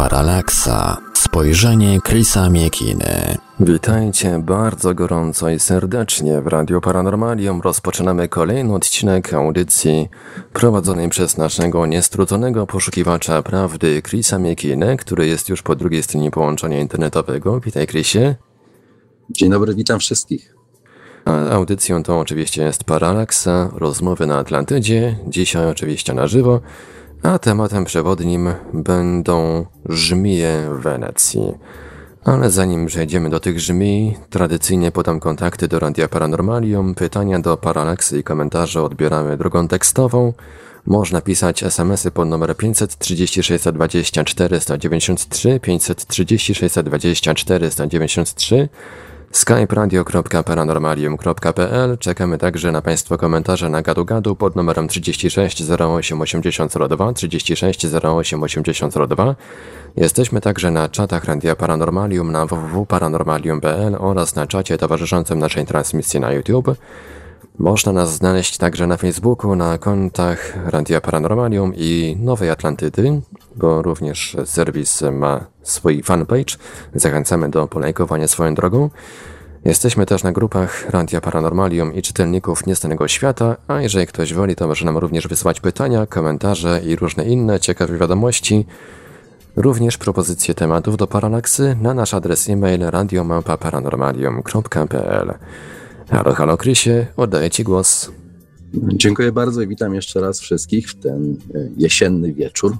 Paralaksa. Spojrzenie Chrisa Miekiny. Witajcie bardzo gorąco i serdecznie w Radio Paranormalium. Rozpoczynamy kolejny odcinek audycji prowadzonej przez naszego niestrudzonego poszukiwacza prawdy Chrisa Miekiny, który jest już po drugiej stronie połączenia internetowego. Witaj Chrisie. Dzień dobry, witam wszystkich. A audycją to oczywiście jest Paralaksa, rozmowy na Atlantydzie, dzisiaj oczywiście na żywo a tematem przewodnim będą żmije w Wenecji. Ale zanim przejdziemy do tych żmij, tradycyjnie podam kontakty do Radia Paranormalium, pytania do Paralaksy i komentarze odbieramy drogą tekstową. Można pisać smsy pod numer 536 20 493, 536 20 493, skype radio.paranormalium.pl. Czekamy także na Państwa komentarze na gadu gadu pod numerem 36 08 8002 36 08 8002. Jesteśmy także na czatach Radia Paranormalium na www.paranormalium.pl oraz na czacie towarzyszącym naszej transmisji na YouTube. Można nas znaleźć także na Facebooku, na kontach Radia Paranormalium i Nowej Atlantydy, bo również serwis ma swój fanpage. Zachęcamy do polajkowania swoją drogą. Jesteśmy też na grupach Radia Paranormalium i czytelników Niestanego Świata, a jeżeli ktoś woli, to może nam również wysyłać pytania, komentarze i różne inne ciekawe wiadomości. Również propozycje tematów do Paralaksy na nasz adres e-mail radiomapa.paranormalium.pl Halo, halo Krysie, oddaję Ci głos. Dziękuję bardzo i witam jeszcze raz wszystkich w ten e, jesienny wieczór.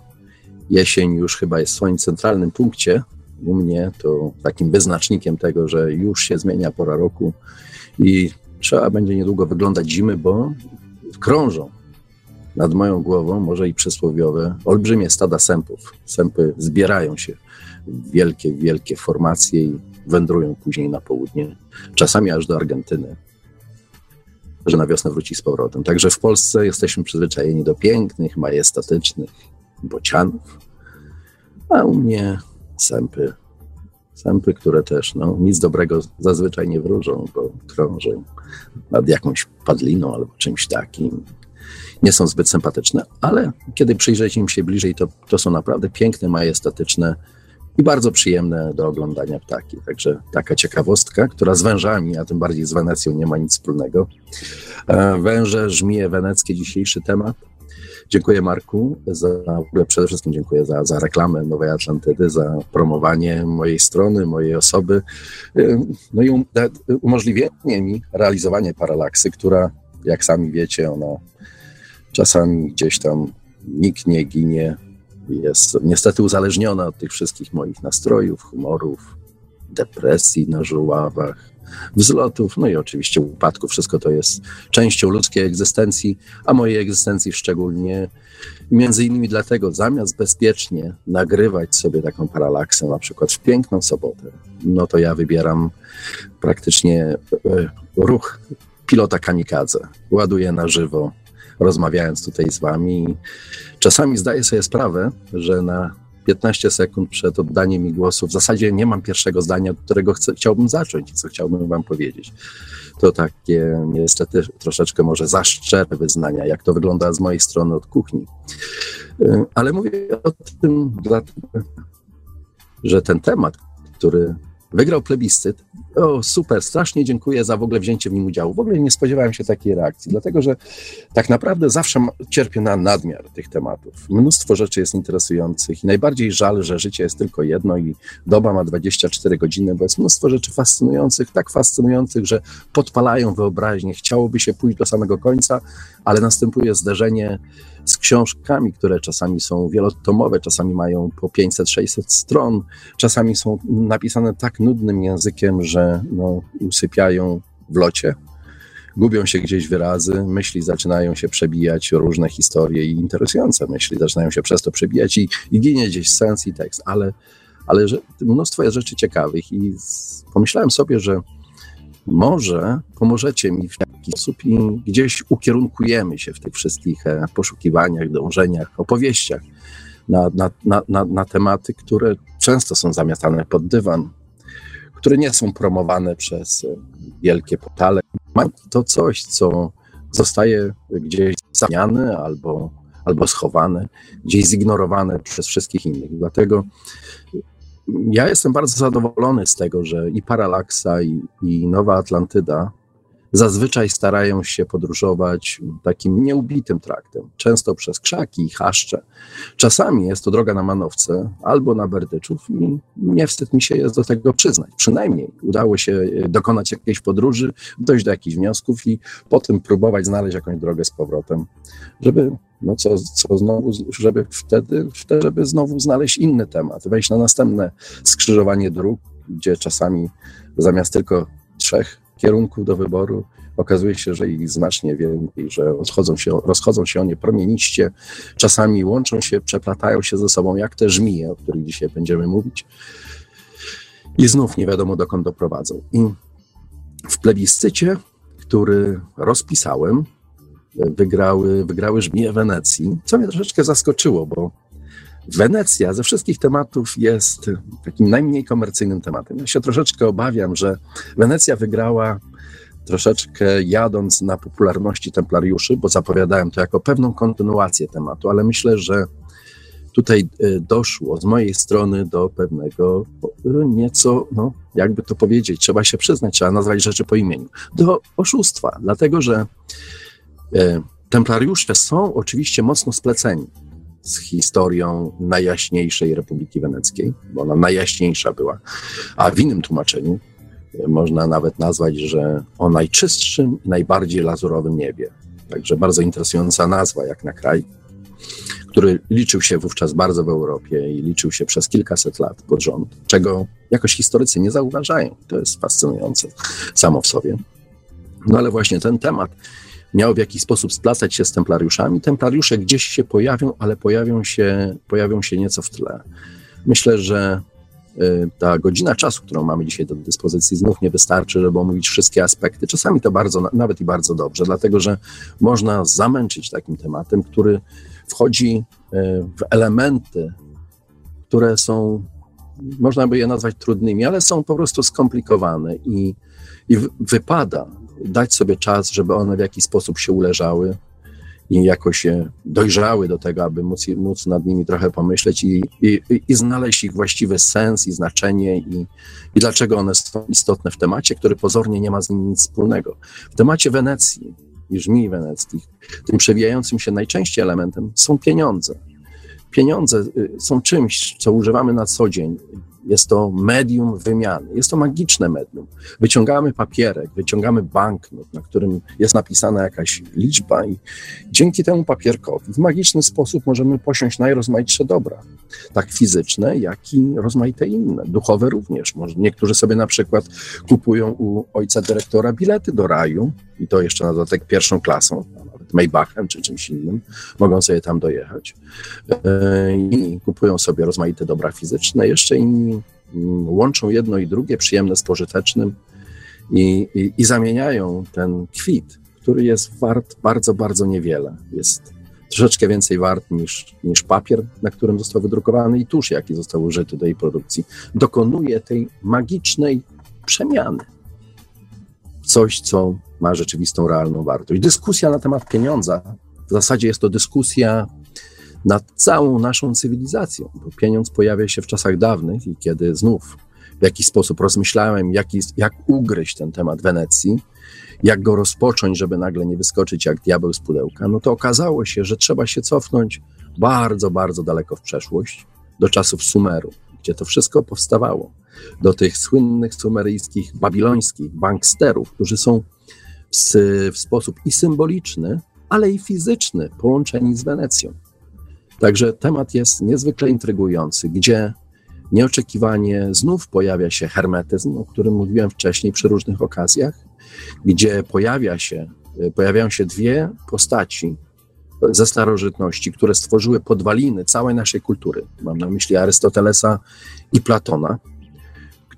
Jesień już chyba jest w swoim centralnym punkcie. U mnie to takim wyznacznikiem tego, że już się zmienia pora roku i trzeba będzie niedługo wyglądać zimy, bo krążą nad moją głową, może i przysłowiowe, olbrzymie stada sępów. Sępy zbierają się w wielkie, wielkie formacje i wędrują później na południe, czasami aż do Argentyny, że na wiosnę wróci z powrotem. Także w Polsce jesteśmy przyzwyczajeni do pięknych, majestatycznych bocianów, a u mnie sępy. Sępy, które też no, nic dobrego zazwyczaj nie wróżą, bo krążą nad jakąś padliną albo czymś takim. Nie są zbyt sympatyczne, ale kiedy przyjrzeć im się bliżej, to, to są naprawdę piękne, majestatyczne i bardzo przyjemne do oglądania ptaki. Także taka ciekawostka, która z wężami, a tym bardziej z Wenecją nie ma nic wspólnego. E, węże, żmije weneckie, dzisiejszy temat. Dziękuję Marku za, przede wszystkim dziękuję za, za reklamę Nowej Atlantydy, za promowanie mojej strony, mojej osoby, e, no i um, umożliwienie mi realizowanie paralaksy, która, jak sami wiecie, ona czasami gdzieś tam nikt nie ginie, jest niestety uzależniona od tych wszystkich moich nastrojów, humorów, depresji na żuławach, wzlotów, no i oczywiście upadków. Wszystko to jest częścią ludzkiej egzystencji, a mojej egzystencji szczególnie. Między innymi dlatego, zamiast bezpiecznie nagrywać sobie taką paralaksę, na przykład w piękną sobotę, no to ja wybieram praktycznie e, ruch pilota kamikadze. Ładuję na żywo rozmawiając tutaj z wami. Czasami zdaję sobie sprawę, że na 15 sekund przed oddaniem mi głosu w zasadzie nie mam pierwszego zdania, od którego chcę, chciałbym zacząć co chciałbym wam powiedzieć. To takie niestety troszeczkę może za szczere wyznania, jak to wygląda z mojej strony od kuchni. Y, ale mówię o tym dlatego, że ten temat, który wygrał plebiscyt. O, super, strasznie dziękuję za w ogóle wzięcie w nim udziału. W ogóle nie spodziewałem się takiej reakcji, dlatego że tak naprawdę zawsze cierpię na nadmiar tych tematów. Mnóstwo rzeczy jest interesujących i najbardziej żal, że życie jest tylko jedno i doba ma 24 godziny, bo jest mnóstwo rzeczy fascynujących, tak fascynujących, że podpalają wyobraźnię. Chciałoby się pójść do samego końca, ale następuje zderzenie z książkami, które czasami są wielotomowe, czasami mają po 500-600 stron, czasami są napisane tak nudnym językiem, że no, usypiają w locie. Gubią się gdzieś wyrazy, myśli zaczynają się przebijać, różne historie i interesujące myśli zaczynają się przez to przebijać i, i ginie gdzieś sens i tekst, ale, ale że, mnóstwo jest rzeczy ciekawych i pomyślałem sobie, że może pomożecie mi w jakiś sposób i gdzieś ukierunkujemy się w tych wszystkich e, poszukiwaniach, dążeniach, opowieściach na, na, na, na, na tematy, które często są zamiatane pod dywan, które nie są promowane przez e, wielkie portale. To coś, co zostaje gdzieś zamiany albo albo schowane, gdzieś zignorowane przez wszystkich innych. Dlatego ja jestem bardzo zadowolony z tego, że i Paralaksa, i, i Nowa Atlantyda zazwyczaj starają się podróżować takim nieubitym traktem, często przez krzaki i chaszcze. Czasami jest to droga na Manowce albo na Berdyczów i nie wstyd mi się jest do tego przyznać. Przynajmniej udało się dokonać jakiejś podróży, dojść do jakichś wniosków i potem próbować znaleźć jakąś drogę z powrotem, żeby no co, co znowu, żeby wtedy, wtedy, żeby znowu znaleźć inny temat, wejść na następne skrzyżowanie dróg, gdzie czasami zamiast tylko trzech kierunków do wyboru. Okazuje się, że ich znacznie więcej, że rozchodzą się, rozchodzą się one promieniście, czasami łączą się, przeplatają się ze sobą, jak te żmije, o których dzisiaj będziemy mówić. I znów nie wiadomo, dokąd doprowadzą. I w plebiscycie, który rozpisałem, wygrały, wygrały żmije Wenecji, co mnie troszeczkę zaskoczyło, bo Wenecja ze wszystkich tematów jest takim najmniej komercyjnym tematem. Ja się troszeczkę obawiam, że Wenecja wygrała troszeczkę jadąc na popularności templariuszy, bo zapowiadałem to jako pewną kontynuację tematu, ale myślę, że tutaj e, doszło z mojej strony do pewnego e, nieco, no, jakby to powiedzieć, trzeba się przyznać, trzeba nazwać rzeczy po imieniu, do oszustwa, dlatego że templariusze są oczywiście mocno spleceni z historią najjaśniejszej Republiki Weneckiej, bo ona najjaśniejsza była, a w innym tłumaczeniu można nawet nazwać, że o najczystszym i najbardziej lazurowym niebie. Także bardzo interesująca nazwa, jak na kraj, który liczył się wówczas bardzo w Europie i liczył się przez kilkaset lat pod rząd, czego jakoś historycy nie zauważają. To jest fascynujące samo w sobie. No ale właśnie ten temat miał w jakiś sposób splasać się z templariuszami. Templariusze gdzieś się pojawią, ale pojawią się, pojawią się nieco w tle. Myślę, że y, ta godzina czasu, którą mamy dzisiaj do dyspozycji, znów nie wystarczy, żeby omówić wszystkie aspekty. Czasami to bardzo, nawet i bardzo dobrze, dlatego że można zamęczyć takim tematem, który wchodzi y, w elementy, które są, można by je nazwać trudnymi, ale są po prostu skomplikowane i, i wypada dać sobie czas, żeby one w jakiś sposób się uleżały i jakoś się dojrzały do tego, aby móc, móc nad nimi trochę pomyśleć i, i, i znaleźć ich właściwy sens i znaczenie i, i dlaczego one są istotne w temacie, który pozornie nie ma z nimi nic wspólnego. W temacie Wenecji i żmii weneckich, tym przewijającym się najczęściej elementem są pieniądze. Pieniądze y, są czymś, co używamy na co dzień jest to medium wymiany, jest to magiczne medium. Wyciągamy papierek, wyciągamy banknot, na którym jest napisana jakaś liczba, i dzięki temu papierkowi w magiczny sposób możemy posiąść najrozmaitsze dobra, tak fizyczne, jak i rozmaite inne, duchowe również. Może niektórzy sobie na przykład kupują u ojca dyrektora bilety do raju, i to jeszcze na dodatek pierwszą klasą, Maybachem czy czymś innym, mogą sobie tam dojechać. E, I kupują sobie rozmaite dobra fizyczne, jeszcze inni mm, łączą jedno i drugie, przyjemne z pożytecznym i, i, i zamieniają ten kwit, który jest wart bardzo, bardzo niewiele. Jest troszeczkę więcej wart niż, niż papier, na którym został wydrukowany i tusz, jaki został użyty do jej produkcji. Dokonuje tej magicznej przemiany. Coś, co ma rzeczywistą, realną wartość. Dyskusja na temat pieniądza, w zasadzie jest to dyskusja nad całą naszą cywilizacją, bo pieniądz pojawia się w czasach dawnych i kiedy znów w jakiś sposób rozmyślałem, jak, jest, jak ugryźć ten temat Wenecji, jak go rozpocząć, żeby nagle nie wyskoczyć jak diabeł z pudełka, no to okazało się, że trzeba się cofnąć bardzo, bardzo daleko w przeszłość, do czasów Sumeru, gdzie to wszystko powstawało, do tych słynnych sumeryjskich, babilońskich banksterów, którzy są w sposób i symboliczny, ale i fizyczny, połączeni z Wenecją. Także temat jest niezwykle intrygujący, gdzie nieoczekiwanie znów pojawia się hermetyzm, o którym mówiłem wcześniej przy różnych okazjach, gdzie pojawia się, pojawiają się dwie postaci ze starożytności, które stworzyły podwaliny całej naszej kultury. Mam na myśli Arystotelesa i Platona,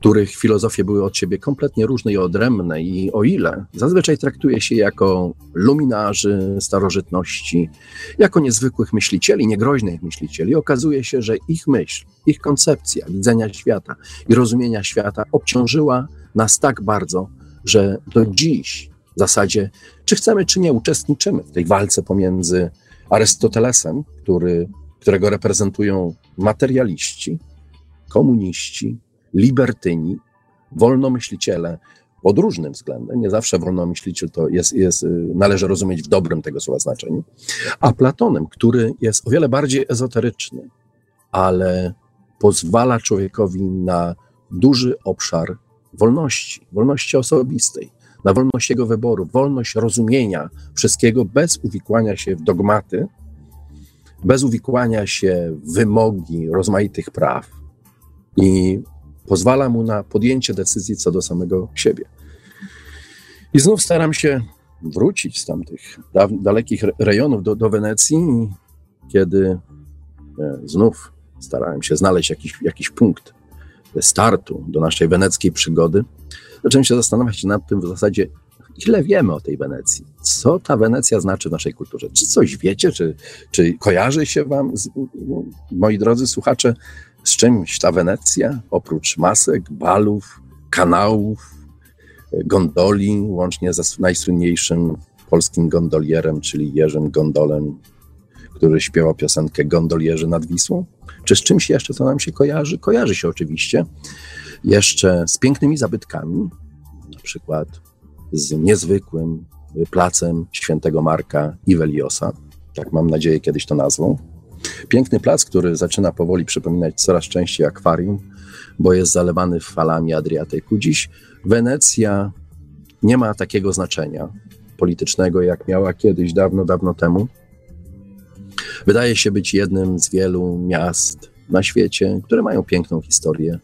których filozofie były od siebie kompletnie różne i odrębne, i o ile zazwyczaj traktuje się jako luminarzy starożytności, jako niezwykłych myślicieli, niegroźnych myślicieli, okazuje się, że ich myśl, ich koncepcja widzenia świata i rozumienia świata obciążyła nas tak bardzo, że do dziś w zasadzie, czy chcemy, czy nie, uczestniczymy w tej walce pomiędzy Arystotelesem, który, którego reprezentują materialiści, komuniści, libertyni, wolnomyśliciele pod różnym względem. Nie zawsze wolnomyśliciel to jest, jest, należy rozumieć w dobrym tego słowa znaczeniu. A Platonem, który jest o wiele bardziej ezoteryczny, ale pozwala człowiekowi na duży obszar wolności, wolności osobistej, na wolność jego wyboru, wolność rozumienia wszystkiego bez uwikłania się w dogmaty, bez uwikłania się w wymogi rozmaitych praw i pozwala mu na podjęcie decyzji co do samego siebie. I znów staram się wrócić z tamtych dalekich rejonów do, do Wenecji, kiedy e, znów starałem się znaleźć jakiś, jakiś punkt startu do naszej weneckiej przygody, zacząłem się zastanawiać nad tym w zasadzie, ile wiemy o tej Wenecji. Co ta Wenecja znaczy w naszej kulturze? Czy coś wiecie? Czy, czy kojarzy się wam, z, moi drodzy słuchacze, z czymś ta Wenecja? Oprócz masek, balów, kanałów, gondoli, łącznie ze najsłynniejszym polskim gondolierem, czyli Jerzym Gondolem, który śpiewał piosenkę Gondolierzy nad Wisłą? Czy z czymś jeszcze, co nam się kojarzy? Kojarzy się oczywiście jeszcze z pięknymi zabytkami, na przykład z niezwykłym placem świętego Marka i tak mam nadzieję kiedyś to nazwą. Piękny plac, który zaczyna powoli przypominać coraz częściej akwarium, bo jest zalewany falami Adriatyku. Dziś Wenecja nie ma takiego znaczenia politycznego, jak miała kiedyś, dawno, dawno temu. Wydaje się być jednym z wielu miast na świecie, które mają piękną historię,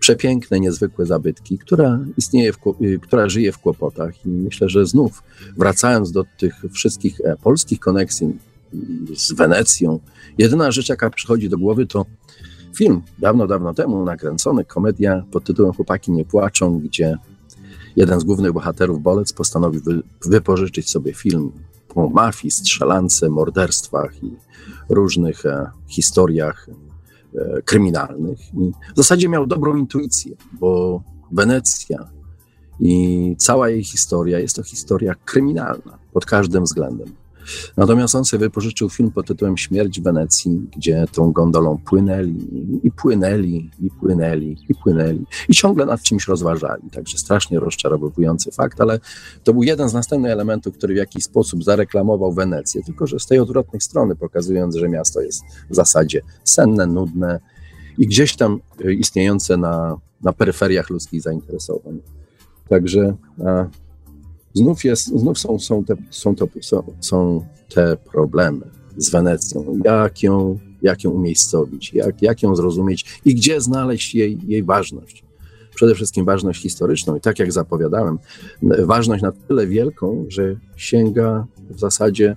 przepiękne, niezwykłe zabytki, która istnieje, w, y, która żyje w kłopotach. I myślę, że znów wracając do tych wszystkich e, polskich koneksji z Wenecją, jedyna rzecz, jaka przychodzi do głowy, to film dawno, dawno temu nakręcony, komedia pod tytułem Chłopaki nie płaczą, gdzie jeden z głównych bohaterów, Bolec, postanowił wy, wypożyczyć sobie film o mafii, strzelance, morderstwach i różnych e, historiach e, kryminalnych. I w zasadzie miał dobrą intuicję, bo Wenecja i cała jej historia jest to historia kryminalna pod każdym względem. Natomiast on sobie wypożyczył film pod tytułem Śmierć w Wenecji, gdzie tą gondolą płynęli i płynęli, i płynęli, i płynęli. I ciągle nad czymś rozważali. Także strasznie rozczarowujący fakt, ale to był jeden z następnych elementów, który w jakiś sposób zareklamował Wenecję, tylko że z tej odwrotnej strony, pokazując, że miasto jest w zasadzie senne, nudne i gdzieś tam istniejące na, na peryferiach ludzkich zainteresowań. Także a, znów, jest, znów są, są, te, są, to, są, są te problemy z Wenecją. Jak ją, jak ją umiejscowić, jak, jak ją zrozumieć i gdzie znaleźć jej, jej ważność. Przede wszystkim ważność historyczną i tak jak zapowiadałem, ważność na tyle wielką, że sięga w zasadzie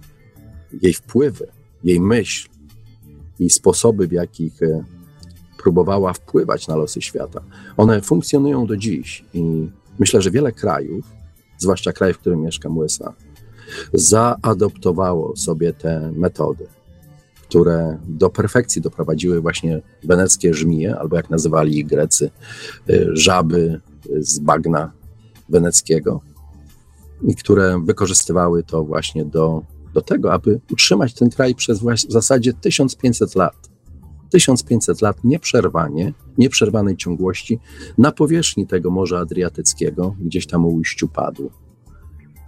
jej wpływy, jej myśl i sposoby, w jakich e, próbowała wpływać na losy świata. One funkcjonują do dziś i myślę, że wiele krajów zwłaszcza kraj, w którym mieszkam, USA, zaadoptowało sobie te metody, które do perfekcji doprowadziły właśnie weneckie żmije, albo jak nazywali ich Grecy, y, żaby z bagna weneckiego, i które wykorzystywały to właśnie do, do tego, aby utrzymać ten kraj przez w zasadzie 1500 lat. 1500 lat nieprzerwanie, nieprzerwanej ciągłości na powierzchni tego Morza Adriatyckiego, gdzieś tam u ujściu padł,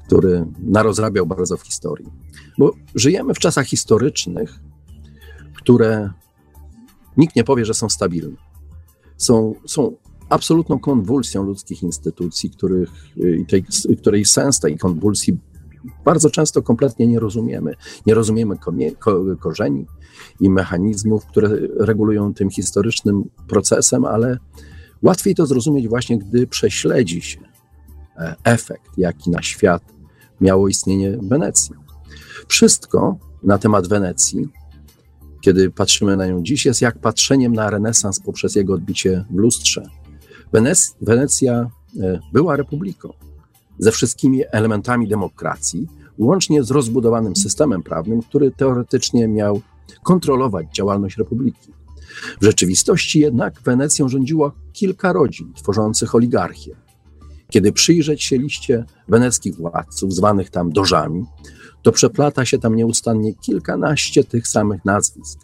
który narozrabiał bardzo w historii. Bo żyjemy w czasach historycznych, które nikt nie powie, że są stabilne. Są, są absolutną konwulsją ludzkich instytucji, których, tej, której sens tej konwulsji bardzo często kompletnie nie rozumiemy. Nie rozumiemy korzeni i mechanizmów, które regulują tym historycznym procesem, ale łatwiej to zrozumieć właśnie, gdy prześledzi się e, efekt, jaki na świat miało istnienie Wenecji. Wszystko na temat Wenecji, kiedy patrzymy na nią dziś, jest jak patrzeniem na renesans poprzez jego odbicie w lustrze. Wenec Wenecja e, była republiką ze wszystkimi elementami demokracji, łącznie z rozbudowanym systemem prawnym, który teoretycznie miał kontrolować działalność republiki. W rzeczywistości jednak Wenecją rządziło kilka rodzin tworzących oligarchię. Kiedy przyjrzeć się liście weneckich władców, zwanych tam dożami, to przeplata się tam nieustannie kilkanaście tych samych nazwisk.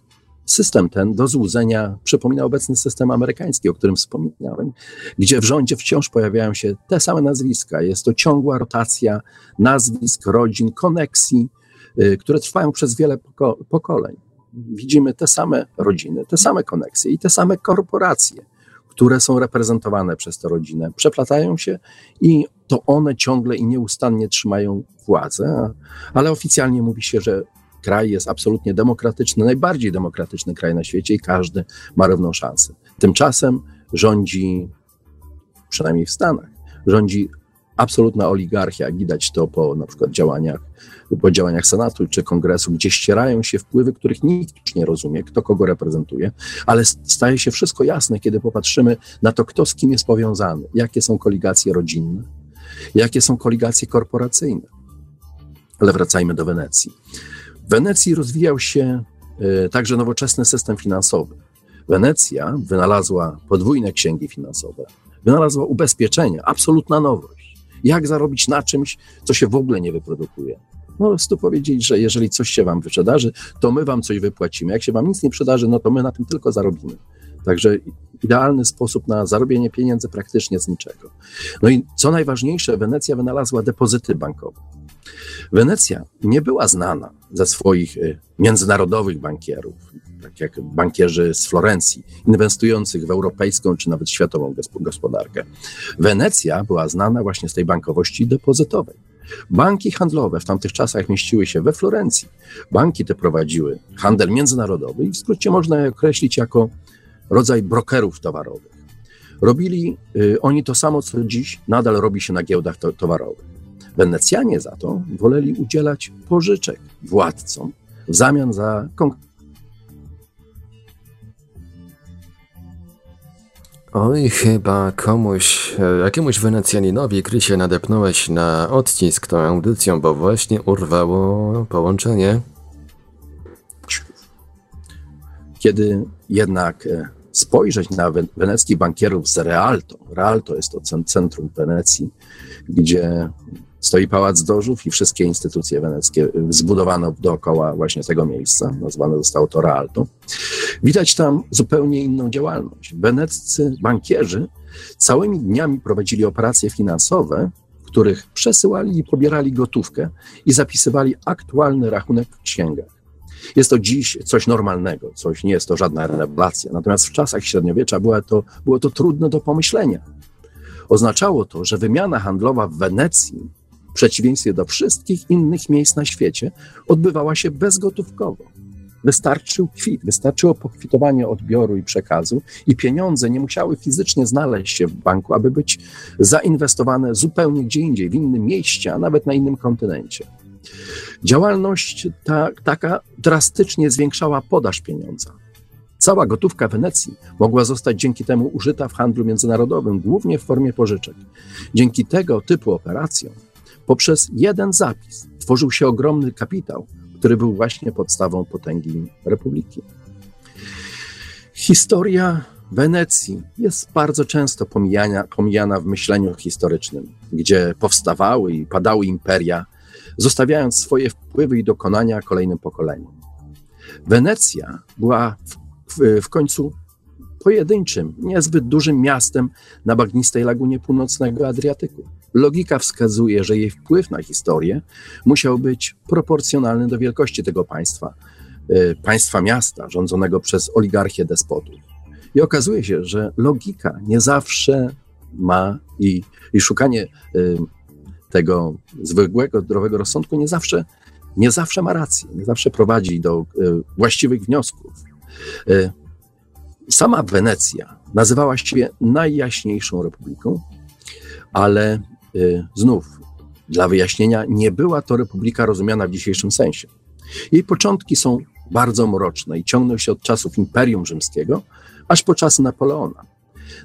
System ten do złudzenia przypomina obecny system amerykański, o którym wspomniałem, gdzie w rządzie wciąż pojawiają się te same nazwiska. Jest to ciągła rotacja nazwisk, rodzin, koneksji, y, które trwają przez wiele poko pokoleń. Widzimy te same rodziny, te same koneksje i te same korporacje, które są reprezentowane przez tę rodzinę, przeplatają się i to one ciągle i nieustannie trzymają władzę, ale oficjalnie mówi się, że kraj jest absolutnie demokratyczny, najbardziej demokratyczny kraj na świecie i każdy ma równą szansę. Tymczasem rządzi, przynajmniej w Stanach, rządzi absolutna oligarchia, widać to po na przykład działaniach, po działaniach Senatu czy Kongresu, gdzie ścierają się wpływy, których nikt nie rozumie, kto kogo reprezentuje, ale staje się wszystko jasne, kiedy popatrzymy na to, kto z kim jest powiązany, jakie są koligacje rodzinne, jakie są koligacje korporacyjne. Ale wracajmy do Wenecji. W Wenecji rozwijał się e, także nowoczesny system finansowy. Wenecja wynalazła podwójne księgi finansowe, wynalazła ubezpieczenia, absolutna nowość. Jak zarobić na czymś, co się w ogóle nie wyprodukuje? No, po prostu powiedzieć, że jeżeli coś się wam wyprzedaży, to my wam coś wypłacimy. Jak się wam nic nie przydarzy, no to my na tym tylko zarobimy. Także idealny sposób na zarobienie pieniędzy praktycznie z niczego. No i co najważniejsze, Wenecja wynalazła depozyty bankowe. Wenecja nie była znana ze swoich y, międzynarodowych bankierów, tak jak bankierzy z Florencji, inwestujących w europejską czy nawet światową gospodarkę. Wenecja była znana właśnie z tej bankowości depozytowej. Banki handlowe w tamtych czasach mieściły się we Florencji. Banki te prowadziły handel międzynarodowy i w skrócie można je określić jako rodzaj brokerów towarowych. Robili y, oni to samo, co dziś nadal robi się na giełdach to, towarowych. Wenecjanie za to woleli udzielać pożyczek władcom w zamian za Oj, chyba komuś, e, jakiemuś Wenecjaninowi, Krysie, nadepnąłeś na odcisk tą audycją, bo właśnie urwało połączenie. Kiedy jednak e, spojrzeć na weneckich bankierów z Realto, Realto jest to centrum Wenecji, gdzie stoi Pałac Dożów i wszystkie instytucje weneckie zbudowano dookoła właśnie tego miejsca, nazwane zostało to Realto. Widać tam zupełnie inną działalność. Weneccy bankierzy całymi dniami prowadzili operacje finansowe, w których przesyłali i pobierali gotówkę i zapisywali aktualny rachunek w księgach. Jest to dziś coś normalnego, coś nie jest to żadna rewelacja. Natomiast w czasach średniowiecza było to, było to trudne do pomyślenia. Oznaczało to, że wymiana handlowa w Wenecji w przeciwieństwie do wszystkich innych miejsc na świecie, odbywała się bezgotówkowo. Wystarczył kwit, wystarczyło pokwitowanie odbioru i przekazu, i pieniądze nie musiały fizycznie znaleźć się w banku, aby być zainwestowane zupełnie gdzie indziej, w innym mieście, a nawet na innym kontynencie. Działalność ta, taka drastycznie zwiększała podaż pieniądza. Cała gotówka Wenecji mogła zostać dzięki temu użyta w handlu międzynarodowym, głównie w formie pożyczek. Dzięki tego typu operacjom poprzez jeden zapis tworzył się ogromny kapitał, który był właśnie podstawą potęgi republiki. Historia Wenecji jest bardzo często pomijana, pomijana w myśleniu historycznym, gdzie powstawały i padały imperia, zostawiając swoje wpływy i dokonania kolejnym pokoleniom. Wenecja była w, w, w końcu pojedynczym, niezbyt dużym miastem na bagnistej lagunie północnego Adriatyku. Logika wskazuje, że jej wpływ na historię musiał być proporcjonalny do wielkości tego państwa, e, państwa miasta rządzonego przez oligarchię despotów. I okazuje się, że logika nie zawsze ma i, i szukanie e, tego zwykłego, zdrowego rozsądku nie zawsze, nie zawsze ma rację, nie zawsze prowadzi do e, właściwych wniosków. Sama Wenecja nazywała się najjaśniejszą republiką, ale znów dla wyjaśnienia, nie była to republika rozumiana w dzisiejszym sensie. Jej początki są bardzo mroczne i ciągną się od czasów Imperium Rzymskiego aż po czasy Napoleona.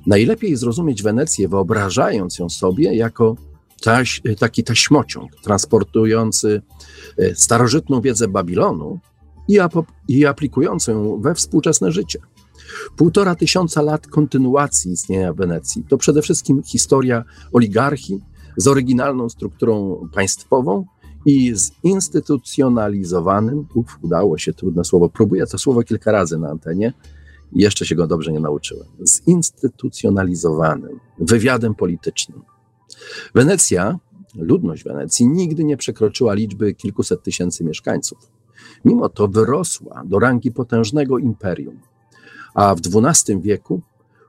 Najlepiej zrozumieć Wenecję, wyobrażając ją sobie jako taś, taki taśmociąg transportujący y, starożytną wiedzę Babilonu i, i aplikującą ją we współczesne życie. Półtora tysiąca lat kontynuacji istnienia Wenecji to przede wszystkim historia oligarchii z oryginalną strukturą państwową i zinstytucjonalizowanym, uf, udało się, trudne słowo, próbuję to słowo kilka razy na antenie, jeszcze się go dobrze nie nauczyłem, zinstytucjonalizowanym wywiadem politycznym. Wenecja, ludność Wenecji nigdy nie przekroczyła liczby kilkuset tysięcy mieszkańców. Mimo to wyrosła do rangi potężnego imperium, a w XII wieku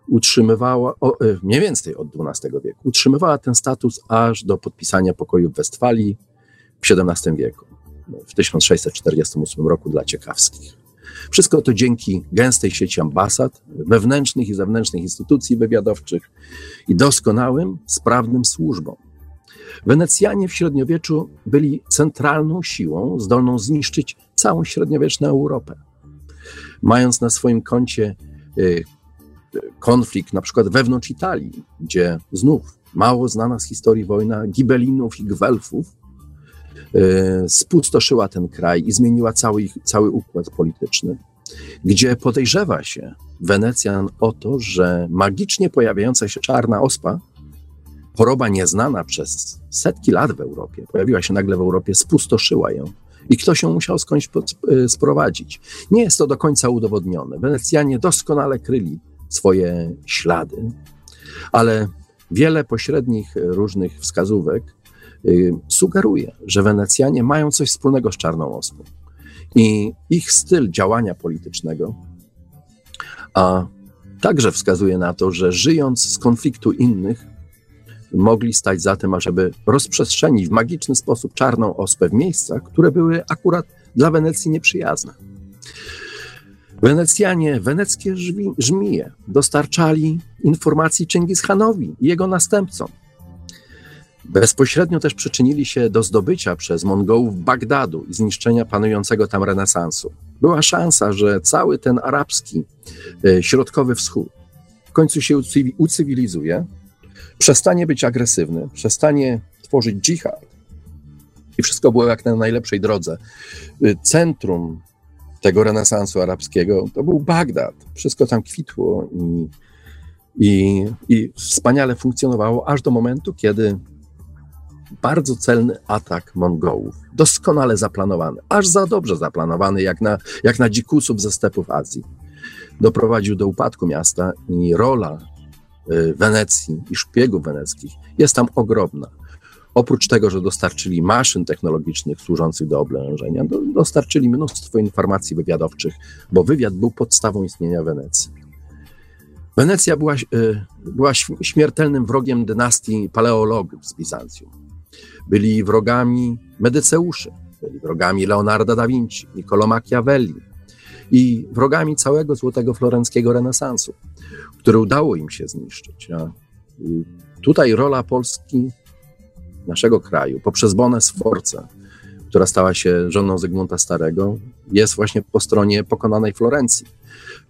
utrzymywała, o, e, mniej więcej od XII wieku, utrzymywała ten status aż do podpisania pokoju w Westfalii w XVII wieku, w 1648 roku dla ciekawskich. Wszystko to dzięki gęstej sieci ambasad, wewnętrznych i zewnętrznych instytucji wywiadowczych i doskonałym, sprawnym służbom. Wenecjanie w średniowieczu byli centralną siłą zdolną zniszczyć całą średniowieczną Europę. Mając na swoim koncie y, konflikt na przykład wewnątrz Italii, gdzie znów mało znana z historii wojna Gibelinów i Gwelfów y, spustoszyła ten kraj i zmieniła cały, cały układ polityczny, gdzie podejrzewa się Wenecjan o to, że magicznie pojawiająca się czarna ospa, choroba nieznana przez setki lat w Europie, pojawiła się nagle w Europie, spustoszyła ją i ktoś ją musiał skądś y, sprowadzić. Nie jest to do końca udowodnione. Wenecjanie doskonale kryli swoje ślady, ale wiele pośrednich różnych wskazówek y, sugeruje, że Wenecjanie mają coś wspólnego z Czarną Ospą. I ich styl działania politycznego a także wskazuje na to, że żyjąc z konfliktu innych, mogli stać za tym, ażeby rozprzestrzenić w magiczny sposób czarną ospę w miejscach, które były akurat dla Wenecji nieprzyjazne. Wenecjanie, weneckie żmije dostarczali informacji Chingishanowi i jego następcom. Bezpośrednio też przyczynili się do zdobycia przez Mongołów Bagdadu i zniszczenia panującego tam renesansu. Była szansa, że cały ten arabski, e, środkowy wschód w końcu się ucywilizuje, przestanie być agresywny, przestanie tworzyć dżihad i wszystko było jak na najlepszej drodze. E, centrum tego renesansu arabskiego, to był Bagdad. Wszystko tam kwitło i, i, i wspaniale funkcjonowało, aż do momentu, kiedy bardzo celny atak Mongołów, doskonale zaplanowany, aż za dobrze zaplanowany, jak na, jak na dzikusów ze stepów Azji, doprowadził do upadku miasta i rola y, Wenecji i szpiegów weneckich jest tam ogromna. Oprócz tego, że dostarczyli maszyn technologicznych służących do oblężenia, do, dostarczyli mnóstwo informacji wywiadowczych, bo wywiad był podstawą istnienia Wenecji. Wenecja była, y, była śmiertelnym wrogiem dynastii paleologów z Bizancjum. Byli wrogami Medyceuszy, byli wrogami Leonarda da Vinci, Niccolo Machiavelli i wrogami całego złotego florenckiego renesansu, który udało im się zniszczyć. I tutaj rola Polski naszego kraju poprzez Bonę Sforcę, która stała się żoną Zygmunta Starego, jest właśnie po stronie pokonanej Florencji.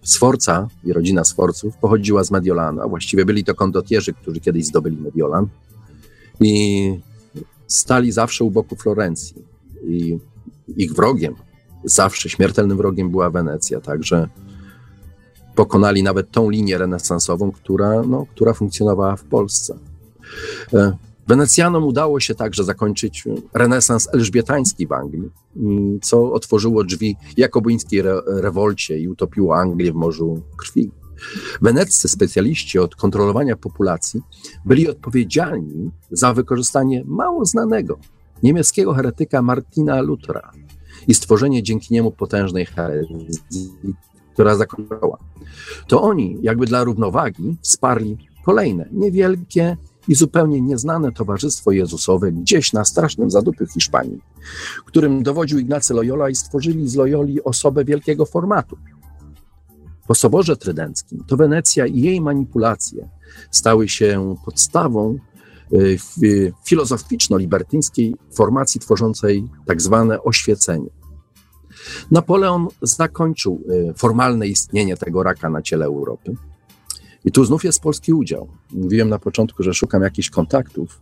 Sforca i rodzina Sforców pochodziła z Mediolanu, a właściwie byli to kondotierzy, którzy kiedyś zdobyli Mediolan i stali zawsze u boku Florencji. I ich wrogiem, zawsze śmiertelnym wrogiem była Wenecja, także pokonali nawet tą linię renesansową, która, no, która funkcjonowała w Polsce. Wenecjanom udało się także zakończyć renesans elżbietański w Anglii, co otworzyło drzwi jakobuńskiej re rewolcie i utopiło Anglię w morzu krwi. Weneccy specjaliści od kontrolowania populacji byli odpowiedzialni za wykorzystanie mało znanego niemieckiego heretyka Martina Luthera i stworzenie dzięki niemu potężnej herezji, która zakończyła. To oni, jakby dla równowagi, wsparli kolejne niewielkie i zupełnie nieznane Towarzystwo Jezusowe gdzieś na strasznym zadupiu Hiszpanii, którym dowodził Ignacy Loyola i stworzyli z Loyoli osobę wielkiego formatu. Po Soborze Trydenckim to Wenecja i jej manipulacje stały się podstawą y, filozoficzno-libertyńskiej formacji tworzącej tak zwane oświecenie. Napoleon zakończył y, formalne istnienie tego raka na ciele Europy i tu znów jest polski udział. Mówiłem na początku, że szukam jakichś kontaktów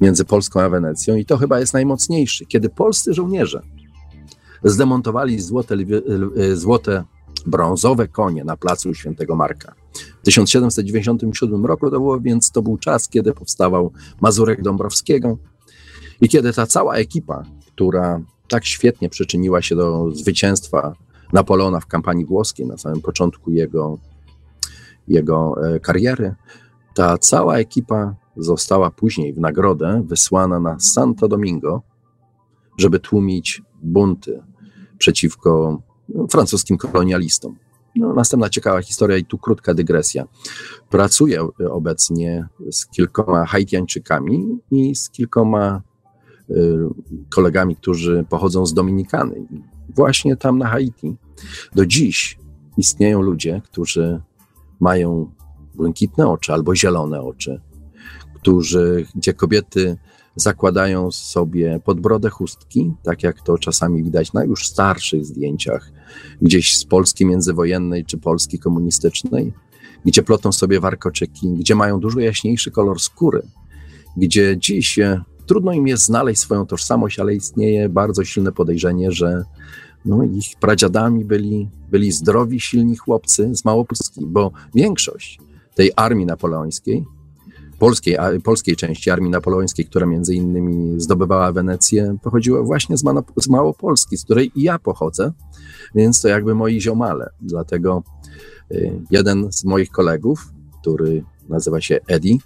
między Polską a Wenecją, i to chyba jest najmocniejszy. Kiedy polscy żołnierze zdemontowali złote, złote brązowe konie na placu Świętego Marka. W 1797 roku to było, więc to był czas, kiedy powstawał Mazurek Dąbrowskiego i kiedy ta cała ekipa, która tak świetnie przyczyniła się do zwycięstwa Napoleona w kampanii włoskiej na samym początku jego, jego e, kariery, ta cała ekipa została później w nagrodę wysłana na Santo Domingo, żeby tłumić bunty przeciwko francuskim kolonialistom. No, następna ciekawa historia i tu krótka dygresja. Pracuję obecnie z kilkoma Haitiańczykami i z kilkoma y, kolegami, którzy pochodzą z Dominikany. Właśnie tam na Haiti do dziś istnieją ludzie, którzy mają błękitne oczy albo zielone oczy, którzy, gdzie kobiety zakładają sobie pod brodę chustki, tak jak to czasami widać na już starszych zdjęciach, gdzieś z Polski międzywojennej czy Polski komunistycznej, gdzie plotą sobie warkoczyki, gdzie mają dużo jaśniejszy kolor skóry, gdzie dziś trudno im jest znaleźć swoją tożsamość, ale istnieje bardzo silne podejrzenie, że no, ich pradziadami byli, byli zdrowi, silni chłopcy z Małopolski, bo większość tej armii napoleońskiej polskiej, polskiej części armii napoleońskiej, która między innymi zdobywała Wenecję, pochodziła właśnie z, z Małopolski, z której i ja pochodzę, więc to jakby moi ziomale. Dlatego y, jeden z moich kolegów, który nazywa się Eddie,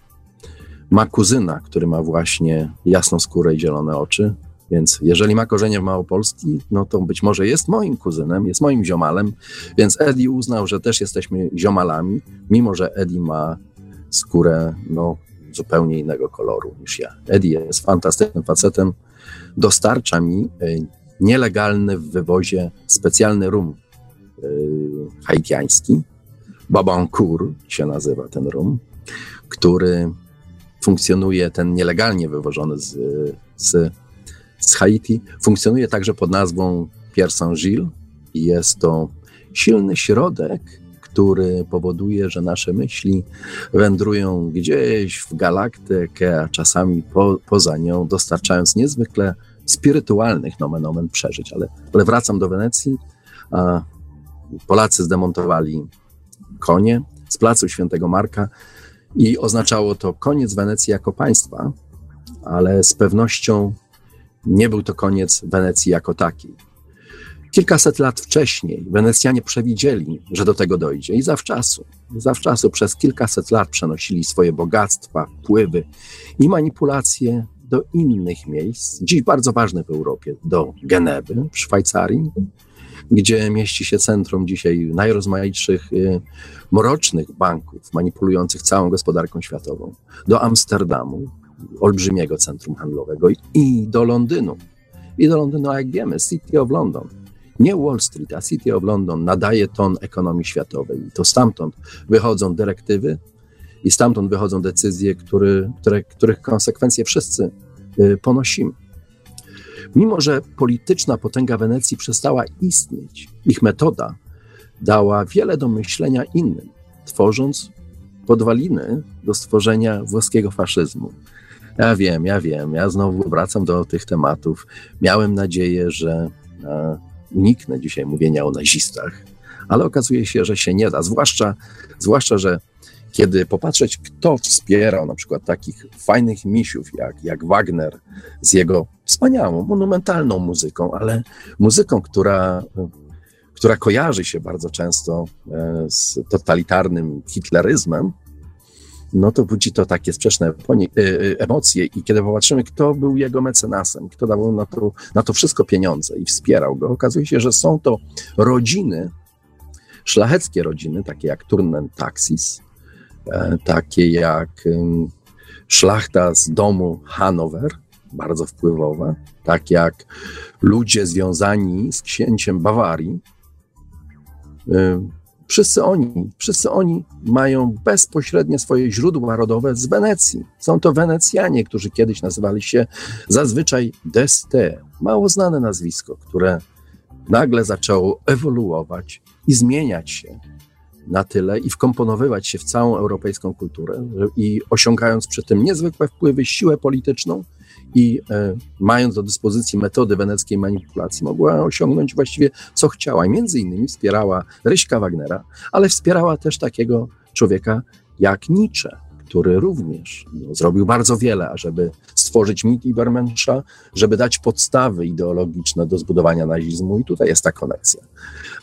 ma kuzyna, który ma właśnie jasną skórę i zielone oczy. Więc jeżeli ma korzenie w Małopolski, no to być może jest moim kuzynem, jest moim ziomalem. Więc Eddie uznał, że też jesteśmy ziomalami, mimo że Eddie ma skórę no, zupełnie innego koloru niż ja. Eddie jest fantastycznym facetem, dostarcza mi e, nielegalny w wywozie specjalny rum yy, haitiański, Babancourt się nazywa ten rum, który funkcjonuje, ten nielegalnie wywożony z, z, z Haiti, funkcjonuje także pod nazwą Pierre Saint-Gilles i jest to silny środek który powoduje, że nasze myśli wędrują gdzieś w galaktykę, a czasami po, poza nią, dostarczając niezwykle spirytualnych nomen omen przeżyć. Ale, ale wracam do Wenecji. Polacy zdemontowali konie z placu Świętego Marka i oznaczało to koniec Wenecji jako państwa, ale z pewnością nie był to koniec Wenecji jako takiej. Kilkaset lat wcześniej Wenecjanie przewidzieli, że do tego dojdzie i zawczasu, zawczasu przez kilkaset lat przenosili swoje bogactwa, wpływy i manipulacje do innych miejsc, dziś bardzo ważne w Europie, do Genewy w Szwajcarii, gdzie mieści się centrum dzisiaj najrozmaitszych y, mrocznych banków manipulujących całą gospodarką światową, do Amsterdamu, olbrzymiego centrum handlowego i do Londynu. I do Londynu, jak wiemy, City of London nie Wall Street, a City of London nadaje ton ekonomii światowej. I to stamtąd wychodzą dyrektywy i stamtąd wychodzą decyzje, który, które, których konsekwencje wszyscy y, ponosimy. Mimo, że polityczna potęga Wenecji przestała istnieć, ich metoda dała wiele do myślenia innym, tworząc podwaliny do stworzenia włoskiego faszyzmu. Ja wiem, ja wiem, ja znowu wracam do tych tematów. Miałem nadzieję, że e, uniknę dzisiaj mówienia o nazistach, ale okazuje się, że się nie da. Zwłaszcza, zwłaszcza że kiedy popatrzeć, kto wspierał na przykład takich fajnych misiów jak, jak Wagner z jego wspaniałą, monumentalną muzyką, ale muzyką, która, która kojarzy się bardzo często e, z totalitarnym hitleryzmem, no to budzi to takie sprzeczne e, e, emocje i kiedy popatrzymy, kto był jego mecenasem, kto dawał na to, na to wszystko pieniądze i wspierał go, okazuje się, że są to rodziny, szlacheckie rodziny, takie jak Turnen Taxis, e, takie jak szlachta z domu Hanower, bardzo wpływowa, tak jak ludzie związani z księciem Bawarii, Wszyscy oni, wszyscy oni mają bezpośrednie swoje źródła rodowe z Wenecji. Są to Wenecjanie, którzy kiedyś nazywali się zazwyczaj Deste, mało znane nazwisko, które nagle zaczęło ewoluować i zmieniać się na tyle i wkomponowywać się w całą europejską kulturę i osiągając przy tym niezwykłe wpływy, siłę polityczną i e, mając do dyspozycji metody weneckiej manipulacji, mogła osiągnąć właściwie co chciała. I między innymi wspierała Ryśka Wagnera, ale wspierała też takiego człowieka jak Nietzsche, który również no, zrobił bardzo wiele, ażeby stworzyć mit Ibermensza, żeby dać podstawy ideologiczne do zbudowania nazizmu i tutaj jest ta koneksja.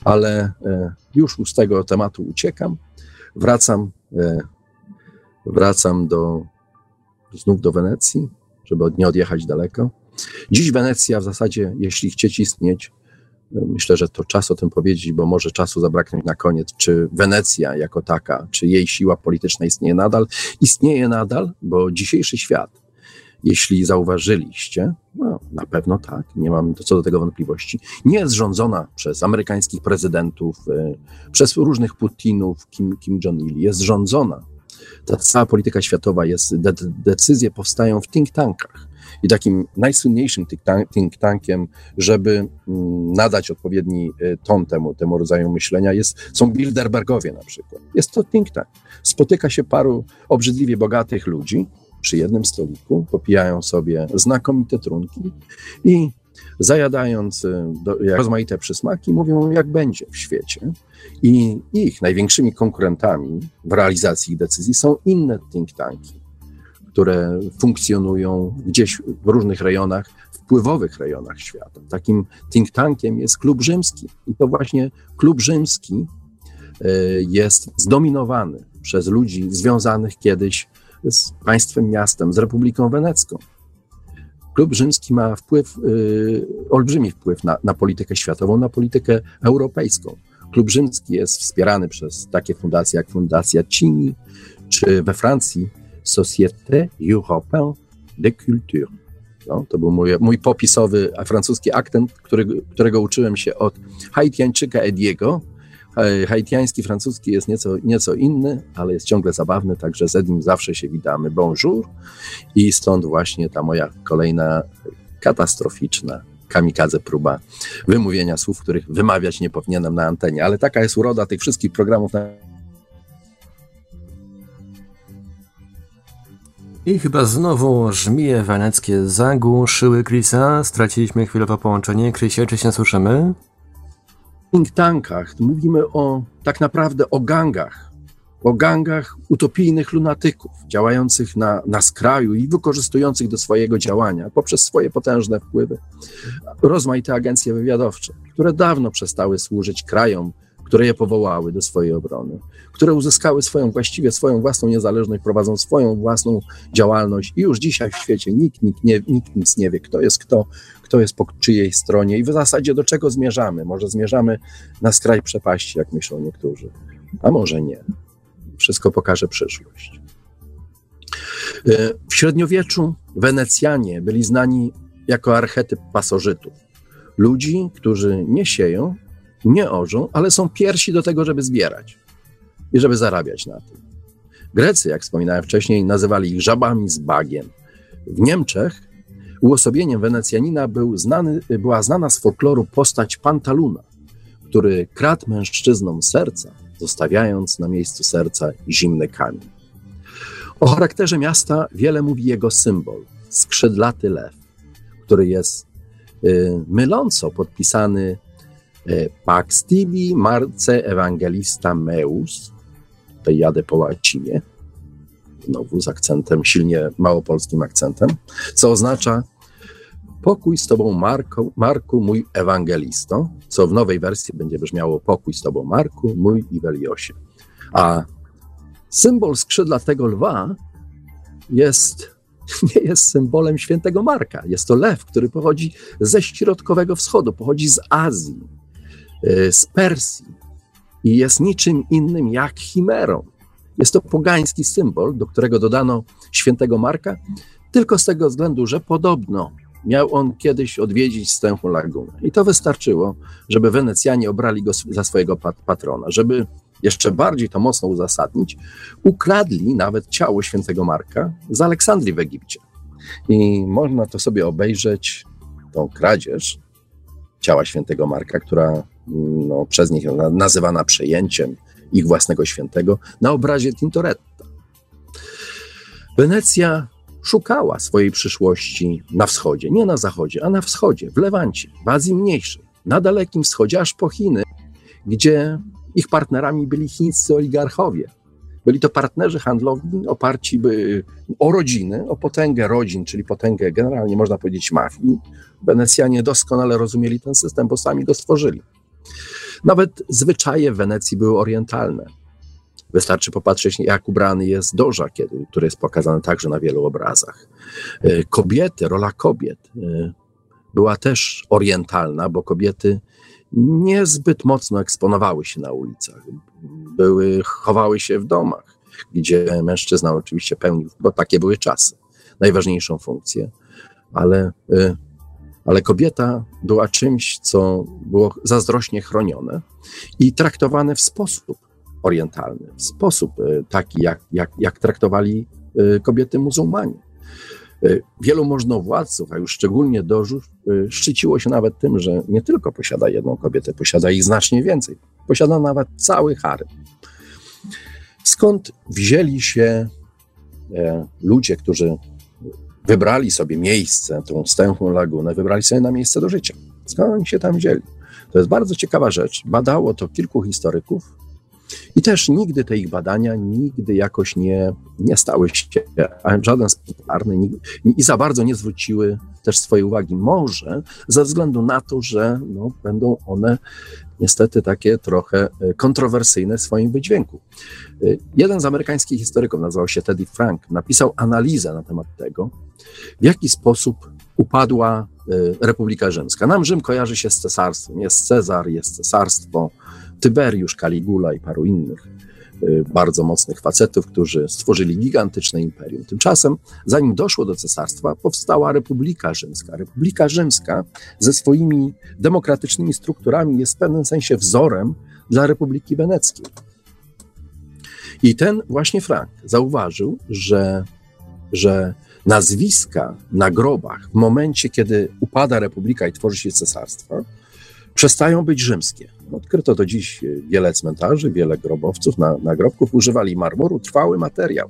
Ale e, już z tego tematu uciekam, wracam, e, wracam do, znów do Wenecji, żeby nie odjechać daleko. Dziś Wenecja w zasadzie, jeśli chcieć istnieć, Myślę, że to czas o tym powiedzieć, bo może czasu zabraknąć na koniec. Czy Wenecja jako taka, czy jej siła polityczna istnieje nadal? Istnieje nadal, bo dzisiejszy świat, jeśli zauważyliście, no, na pewno tak, nie mam co do tego wątpliwości, nie jest rządzona przez amerykańskich prezydentów, y, przez różnych Putinów, Kim, Kim Jong-il. Jest rządzona. Ta cała polityka światowa jest, de decyzje powstają w think tankach i takim najsłynniejszym think tankiem, żeby mm, nadać odpowiedni y, ton temu, temu rodzaju myślenia, jest, są Bilderbergowie na przykład. Jest to think tank. Spotyka się paru obrzydliwie bogatych ludzi przy jednym stoliku, popijają sobie znakomite trunki i zajadając y, do, rozmaite przysmaki, mówią, jak będzie w świecie. I ich największymi konkurentami w realizacji decyzji są inne think tanki które funkcjonują gdzieś w różnych rejonach, wpływowych rejonach świata. Takim think tankiem jest Klub Rzymski. I to właśnie Klub Rzymski e, jest zdominowany przez ludzi związanych kiedyś z państwem miastem, z Republiką Wenecką. Klub Rzymski ma wpływ, y, olbrzymi wpływ na, na politykę światową, na politykę europejską. Klub Rzymski jest wspierany przez takie fundacje jak Fundacja Cini, czy we Francji Société Européenne de Culture. No, to był mój, mój popisowy francuski akcent, którego uczyłem się od Haitiańczyka Ediego. Haitiański, francuski jest nieco, nieco inny, ale jest ciągle zabawny, także z Edim zawsze się witamy. Bonjour. I stąd właśnie ta moja kolejna katastroficzna kamikadze próba wymówienia słów, których wymawiać nie powinienem na antenie. Ale taka jest uroda tych wszystkich programów na I chyba znowu żmije weneckie zagłuszyły Chrisa. Straciliśmy chwilowo połączenie. Chrisie, czy się słyszymy? Think tankach mówimy o tak naprawdę o gangach. O gangach utopijnych lunatyków, działających na, na skraju i wykorzystujących do swojego działania poprzez swoje potężne wpływy rozmaite agencje wywiadowcze, które dawno przestały służyć krajom, które je powołały do swojej obrony, które uzyskały swoją właściwie swoją własną niezależność, prowadzą swoją własną działalność i już dzisiaj w świecie nikt, nikt, nie, nikt nic nie wie, kto jest kto, kto jest po czyjej stronie i w zasadzie do czego zmierzamy. Może zmierzamy na skraj przepaści, jak myślą niektórzy, a może nie. Wszystko pokaże przyszłość. E, w średniowieczu Wenecjanie byli znani jako archetyp pasożytów. Ludzi, którzy nie sieją, nie orzą, ale są pierwsi do tego, żeby zbierać i żeby zarabiać na tym. Grecy, jak wspominałem wcześniej, nazywali ich żabami z bagien. W Niemczech uosobieniem Wenecjanina był znany, była znana z folkloru postać Pantaluna, który kradł mężczyznom serca, zostawiając na miejscu serca zimny kamień. O charakterze miasta wiele mówi jego symbol skrzydlaty lew, który jest y, myląco podpisany Pax tibi marce evangelista meus, tutaj jadę po łacinie, znowu z akcentem, silnie małopolskim akcentem, co oznacza pokój z tobą Marku, Marku, mój ewangelisto, co w nowej wersji będzie brzmiało pokój z tobą Marku, mój Iweliosie. A symbol skrzydlatego lwa jest, nie jest symbolem świętego Marka. Jest to lew, który pochodzi ze środkowego wschodu, pochodzi z Azji. E, z Persji i jest niczym innym jak chimerą. Jest to pogański symbol, do którego dodano świętego Marka, tylko z tego względu, że podobno miał on kiedyś odwiedzić Stęchą Lagunę. I to wystarczyło, żeby Wenecjanie obrali go za swojego pat patrona. Żeby jeszcze bardziej to mocno uzasadnić, ukradli nawet ciało świętego Marka z Aleksandrii w Egipcie. I można to sobie obejrzeć, tą kradzież ciała świętego Marka, która no, przez nich nazywana przejęciem ich własnego świętego, na obrazie Tintoretta. Wenecja szukała swojej przyszłości na wschodzie, nie na zachodzie, a na wschodzie, w Lewancie, w Azji Mniejszej, na Dalekim Wschodzie, aż po Chiny, gdzie ich partnerami byli chińscy oligarchowie, Byli to partnerzy handlowi oparci by o rodziny, o potęgę rodzin, czyli potęgę generalnie można powiedzieć mafii. Wenecjanie doskonale rozumieli ten system, bo sami go stworzyli. Nawet zwyczaje w Wenecji były orientalne. Wystarczy popatrzeć, jak ubrany jest Doża, kiedy, który jest pokazany także na wielu obrazach. E, kobiety, rola kobiet e, była też orientalna, bo kobiety niezbyt mocno eksponowały się na ulicach. Były, chowały się w domach, gdzie mężczyzna oczywiście pełnił, bo takie były czasy, najważniejszą funkcję, ale, e, ale kobieta była czymś, co było zazdrośnie chronione i traktowane w sposób orientalny, w sposób e, taki, jak, jak, jak traktowali e, kobiety muzułmanie. E, wielu możnowładców, a już szczególnie dożów, szczyciło się nawet tym, że nie tylko posiada jedną kobietę, posiada ich znacznie więcej. Posiada nawet cały harem. Skąd wzięli się ludzie, którzy wybrali sobie miejsce, tą stęchłą lagunę, wybrali sobie na miejsce do życia? Skąd oni się tam wzięli? To jest bardzo ciekawa rzecz. Badało to kilku historyków, i też nigdy te ich badania nigdy jakoś nie, nie stały się, żaden popularny i za bardzo nie zwróciły też swojej uwagi. Może ze względu na to, że no, będą one niestety takie trochę e, kontrowersyjne w swoim wydźwięku. E, jeden z amerykańskich historyków, nazywał się Teddy Frank, napisał analizę na temat tego, w jaki sposób upadła e, Republika Rzymska. Nam Rzym kojarzy się z cesarstwem. Jest Cezar, jest cesarstwo, Tyberiusz, Caligula i paru innych y, bardzo mocnych facetów, którzy stworzyli gigantyczne imperium. Tymczasem, zanim doszło do cesarstwa, powstała Republika Rzymska. Republika Rzymska ze swoimi demokratycznymi strukturami jest w pewnym sensie wzorem dla Republiki Weneckiej. I ten właśnie Frank zauważył, że, że nazwiska na grobach w momencie, kiedy upada republika i tworzy się cesarstwo, przestają być rzymskie. Odkryto do dziś wiele cmentarzy, wiele grobowców, na, nagrobków używali marmuru, trwały materiał,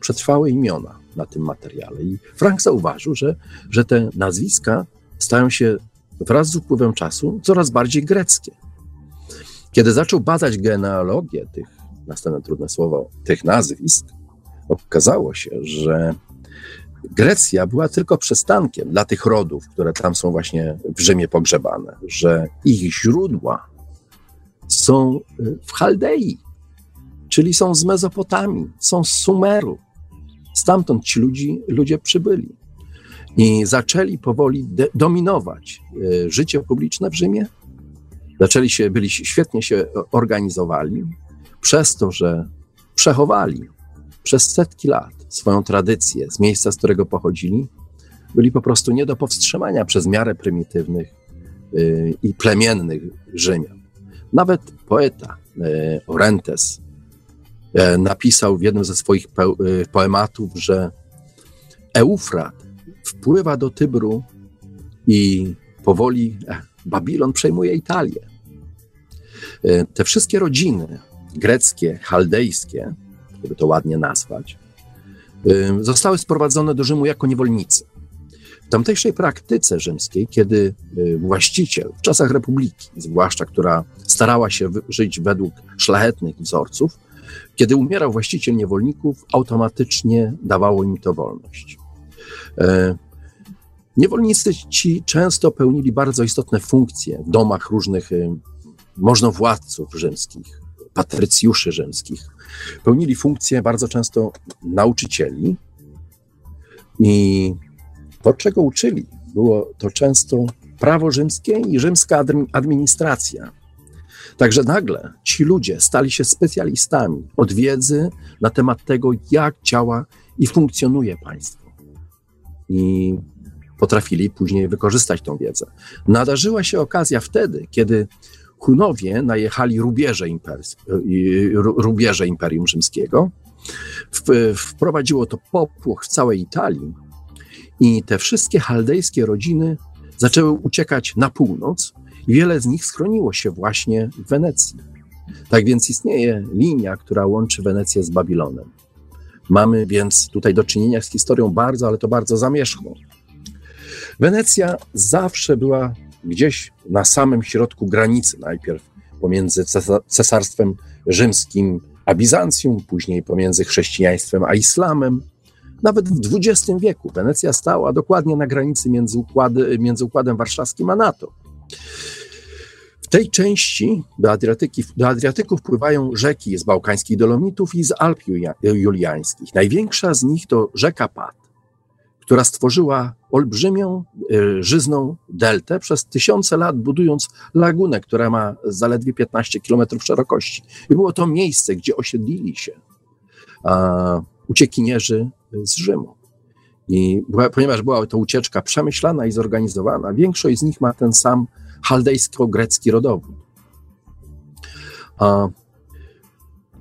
przetrwałe imiona na tym materiale. I Frank zauważył, że, że te nazwiska stają się wraz z upływem czasu coraz bardziej greckie. Kiedy zaczął badać genealogię tych, następne trudne słowo, tych nazwisk, okazało się, że Grecja była tylko przystankiem dla tych rodów, które tam są właśnie w Rzymie pogrzebane, że ich źródła są y, w Chaldei, czyli są z Mezopotamii, są z Sumeru. Stamtąd ci ludzi, ludzie przybyli i zaczęli powoli de- dominować y, życie publiczne w Rzymie. Zaczęli się, byli świetnie się organizowali, przez to, że przechowali przez setki lat swoją tradycję z miejsca, z którego pochodzili, byli po prostu nie do powstrzymania przez miarę prymitywnych yy, i plemiennych Rzymian. Nawet poeta yy, yy, napisał w jednym ze swoich po, y, poematów, że Eufrat wpływa do Tybru i powoli eh, Babilon przejmuje Italię. Y, te wszystkie rodziny greckie, chaldejskie, żeby to ładnie nazwać, zostały sprowadzone do Rzymu jako niewolnicy. W tamtejszej praktyce rzymskiej, kiedy właściciel, w czasach republiki, zwłaszcza, która starała się żyć według szlachetnych wzorców, kiedy umierał właściciel niewolników, automatycznie dawało im to wolność. Niewolnicy ci często pełnili bardzo istotne funkcje w domach różnych możnowładców rzymskich, patrycjuszy rzymskich, pełnili funkcje bardzo często nauczycieli i to, czego uczyli, było to często prawo rzymskie i rzymska administracja. Także nagle ci ludzie stali się specjalistami od wiedzy na temat tego, jak działa i funkcjonuje państwo. I potrafili później wykorzystać tą wiedzę. Nadarzyła się okazja wtedy, kiedy Hunowie najechali rubieże, impers, rubieże Imperium Rzymskiego. Wprowadziło to popłoch w całej Italii i te wszystkie chaldejskie rodziny zaczęły uciekać na północ i wiele z nich schroniło się właśnie w Wenecji. Tak więc istnieje linia, która łączy Wenecję z Babilonem. Mamy więc tutaj do czynienia z historią bardzo, ale to bardzo zamierzchłą. Wenecja zawsze była gdzieś na samym środku granicy, najpierw pomiędzy cesarstwem rzymskim a Bizancjum, później pomiędzy chrześcijaństwem a islamem. Nawet w XX wieku Wenecja stała dokładnie na granicy między, układy, między Układem Warszawskim a NATO. W tej części do, Adriatyki, do Adriatyku wpływają rzeki z bałkańskich Dolomitów i z Alp Juliańskich. Największa z nich to rzeka Pat, która stworzyła olbrzymią, e, żyzną deltę przez tysiące lat, budując lagunę, która ma zaledwie 15 kilometrów szerokości. I było to miejsce, gdzie osiedlili się uciekinierzy z Rzymu. I ponieważ była to ucieczka przemyślana i zorganizowana, większość z nich ma ten sam chaldejsko-grecki rodowód.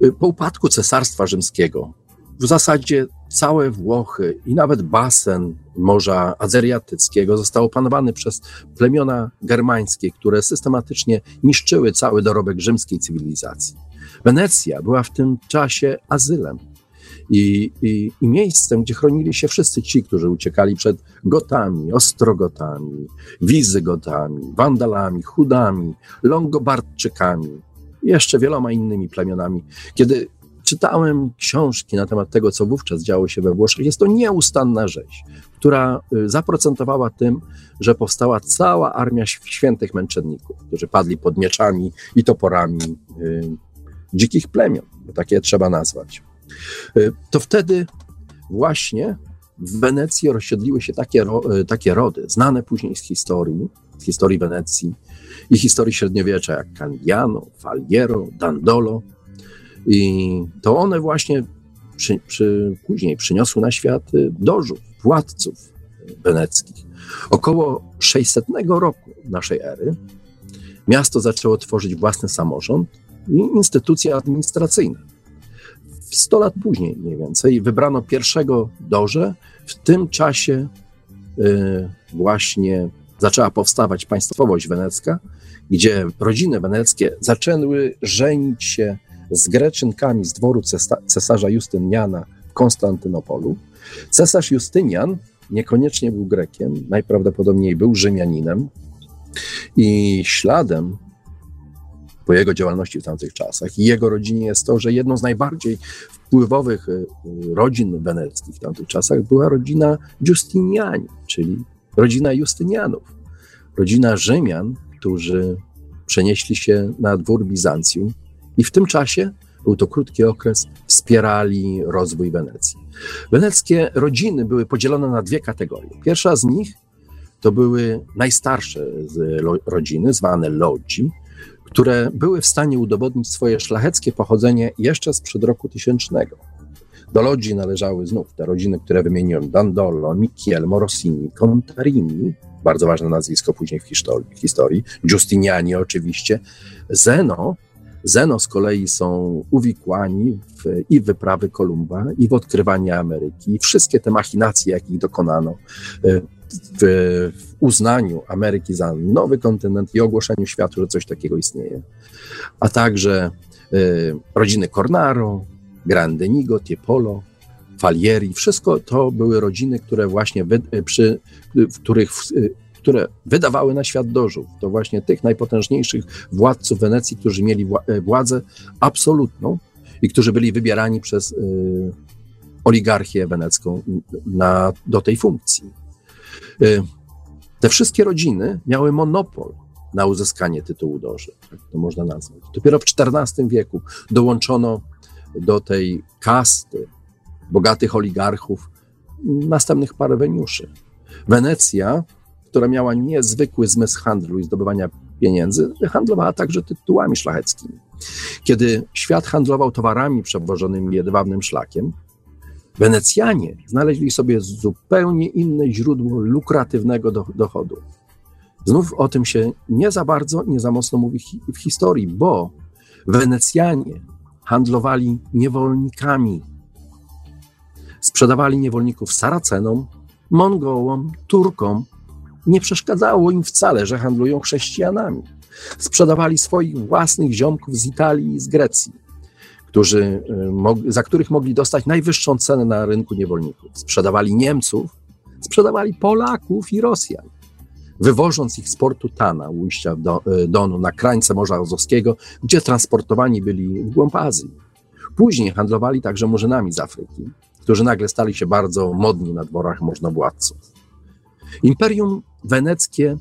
Y, po upadku Cesarstwa Rzymskiego w zasadzie całe Włochy i nawet basen Morza Azeriatyckiego został opanowany przez plemiona germańskie, które systematycznie niszczyły cały dorobek rzymskiej cywilizacji. Wenecja była w tym czasie azylem i, i, i, miejscem, gdzie chronili się wszyscy ci, którzy uciekali przed Gotami, Ostrogotami, Wizygotami, Wandalami, Chudami, Longobardczykami, jeszcze wieloma innymi plemionami. Kiedy czytałem książki na temat tego, co wówczas działo się we Włoszech. Jest to nieustanna rzeź, która y, zaprocentowała tym, że powstała cała armia świętych męczenników, którzy padli pod mieczami i toporami y, dzikich plemion, bo takie trzeba nazwać. Y, to wtedy właśnie w Wenecji rozsiedliły się takie, takie rody, znane później z historii, z historii Wenecji i historii średniowiecza, jak Candiano, Faliero, Dandolo, i to one właśnie przy, przy, później przyniosły na świat y, dożów, władców weneckich. Około 600 roku naszej ery miasto zaczęło tworzyć własny samorząd i instytucje administracyjne. 100 lat później mniej więcej wybrano pierwszego doże. W tym czasie y, właśnie zaczęła powstawać państwowość wenecka, gdzie rodziny weneckie zaczęły żenić się z Greczynkami z dworu cesarza Justyniana w Konstantynopolu. Cesarz Justynian niekoniecznie był Grekiem, najprawdopodobniej był Rzymianinem i śladem po jego działalności w tamtych czasach i jego rodzinie jest to, że jedną z najbardziej wpływowych y, rodzin weneckich w tamtych czasach była rodzina Justiniani, czyli rodzina Justynianów, rodzina Rzymian, którzy przenieśli się na dwór Bizancjum i w tym czasie, był to krótki okres, wspierali rozwój Wenecji. Weneckie rodziny były podzielone na dwie kategorie. Pierwsza z nich to były najstarsze rodziny, zwane lodzi, które były w stanie udowodnić swoje szlacheckie pochodzenie jeszcze sprzed roku tysięcznego. Do lodzi należały znów te rodziny, które wymieniłem: Dandolo, Michiel, Morosini, Contarini, bardzo ważne nazwisko później w historii, w historii Giustiniani oczywiście, Zeno, Zeno z kolei są uwikłani w, i w wyprawy Kolumba, i w odkrywanie Ameryki. Wszystkie te machinacje, jakich dokonano e, w, w uznaniu Ameryki za nowy kontynent i ogłoszeniu światu, że coś takiego istnieje. A także y, rodziny Cornaro, Grandenigo, Tiepolo, Falieri, wszystko to były rodziny, które właśnie wy, przy, w których które wydawały na świat dożów. To właśnie tych najpotężniejszych władców Wenecji, którzy mieli e, władzę absolutną i którzy byli wybierani przez y, oligarchię wenecką na, do tej funkcji. Y, te wszystkie rodziny miały monopol na uzyskanie tytułu doży, tak to można nazwać. Dopiero w XIV wieku dołączono do tej kasty bogatych oligarchów następnych parweniuszy. Wenecja która miała niezwykły zmysł handlu i zdobywania pieniędzy, handlowała także tytułami szlacheckimi. Kiedy świat handlował towarami przewożonymi jedwabnym szlakiem, Wenecjanie znaleźli sobie zupełnie inne źródło lukratywnego dochodu. Znów o tym się nie za bardzo, nie za mocno mówi w historii, bo Wenecjanie handlowali niewolnikami. Sprzedawali niewolników Saracenom, Mongołom, Turkom, nie przeszkadzało im wcale, że handlują chrześcijanami. Sprzedawali swoich własnych ziomków z Italii i z Grecji, którzy, y, za których mogli dostać najwyższą cenę na rynku niewolników. Sprzedawali Niemców, sprzedawali Polaków i Rosjan, wywożąc ich z portu Tana, ujścia do, y, Donu, na krańce Morza Azowskiego, gdzie transportowani byli w głąb Azji. Później handlowali także murzynami z Afryki, którzy nagle stali się bardzo modni na dworach możnowładców. Imperium weneckie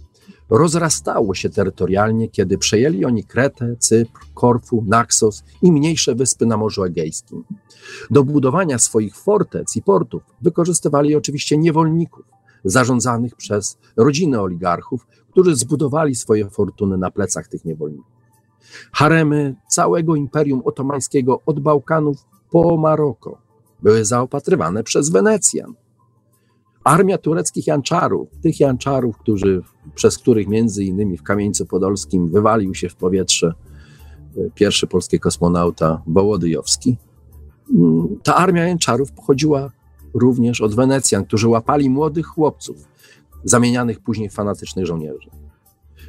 rozrastało się terytorialnie, kiedy przejęli oni Kretę, Cypr, Korfu, Naxos i mniejsze wyspy na Morzu Egejskim. Do budowania swoich fortec i portów wykorzystywali oczywiście niewolników, zarządzanych przez rodziny oligarchów, którzy zbudowali swoje fortuny na plecach tych niewolników. Haremy całego Imperium Otomańskiego od Bałkanów po Maroko były zaopatrywane przez Wenecjan. Armia tureckich janczarów, tych janczarów, którzy, przez których między innymi w Kamieńcu Podolskim wywalił się w powietrze e, pierwszy polski kosmonauta Wołodyjowski, mm, ta armia janczarów pochodziła również od Wenecjan, którzy łapali młodych chłopców, zamienianych później w fanatycznych żołnierzy.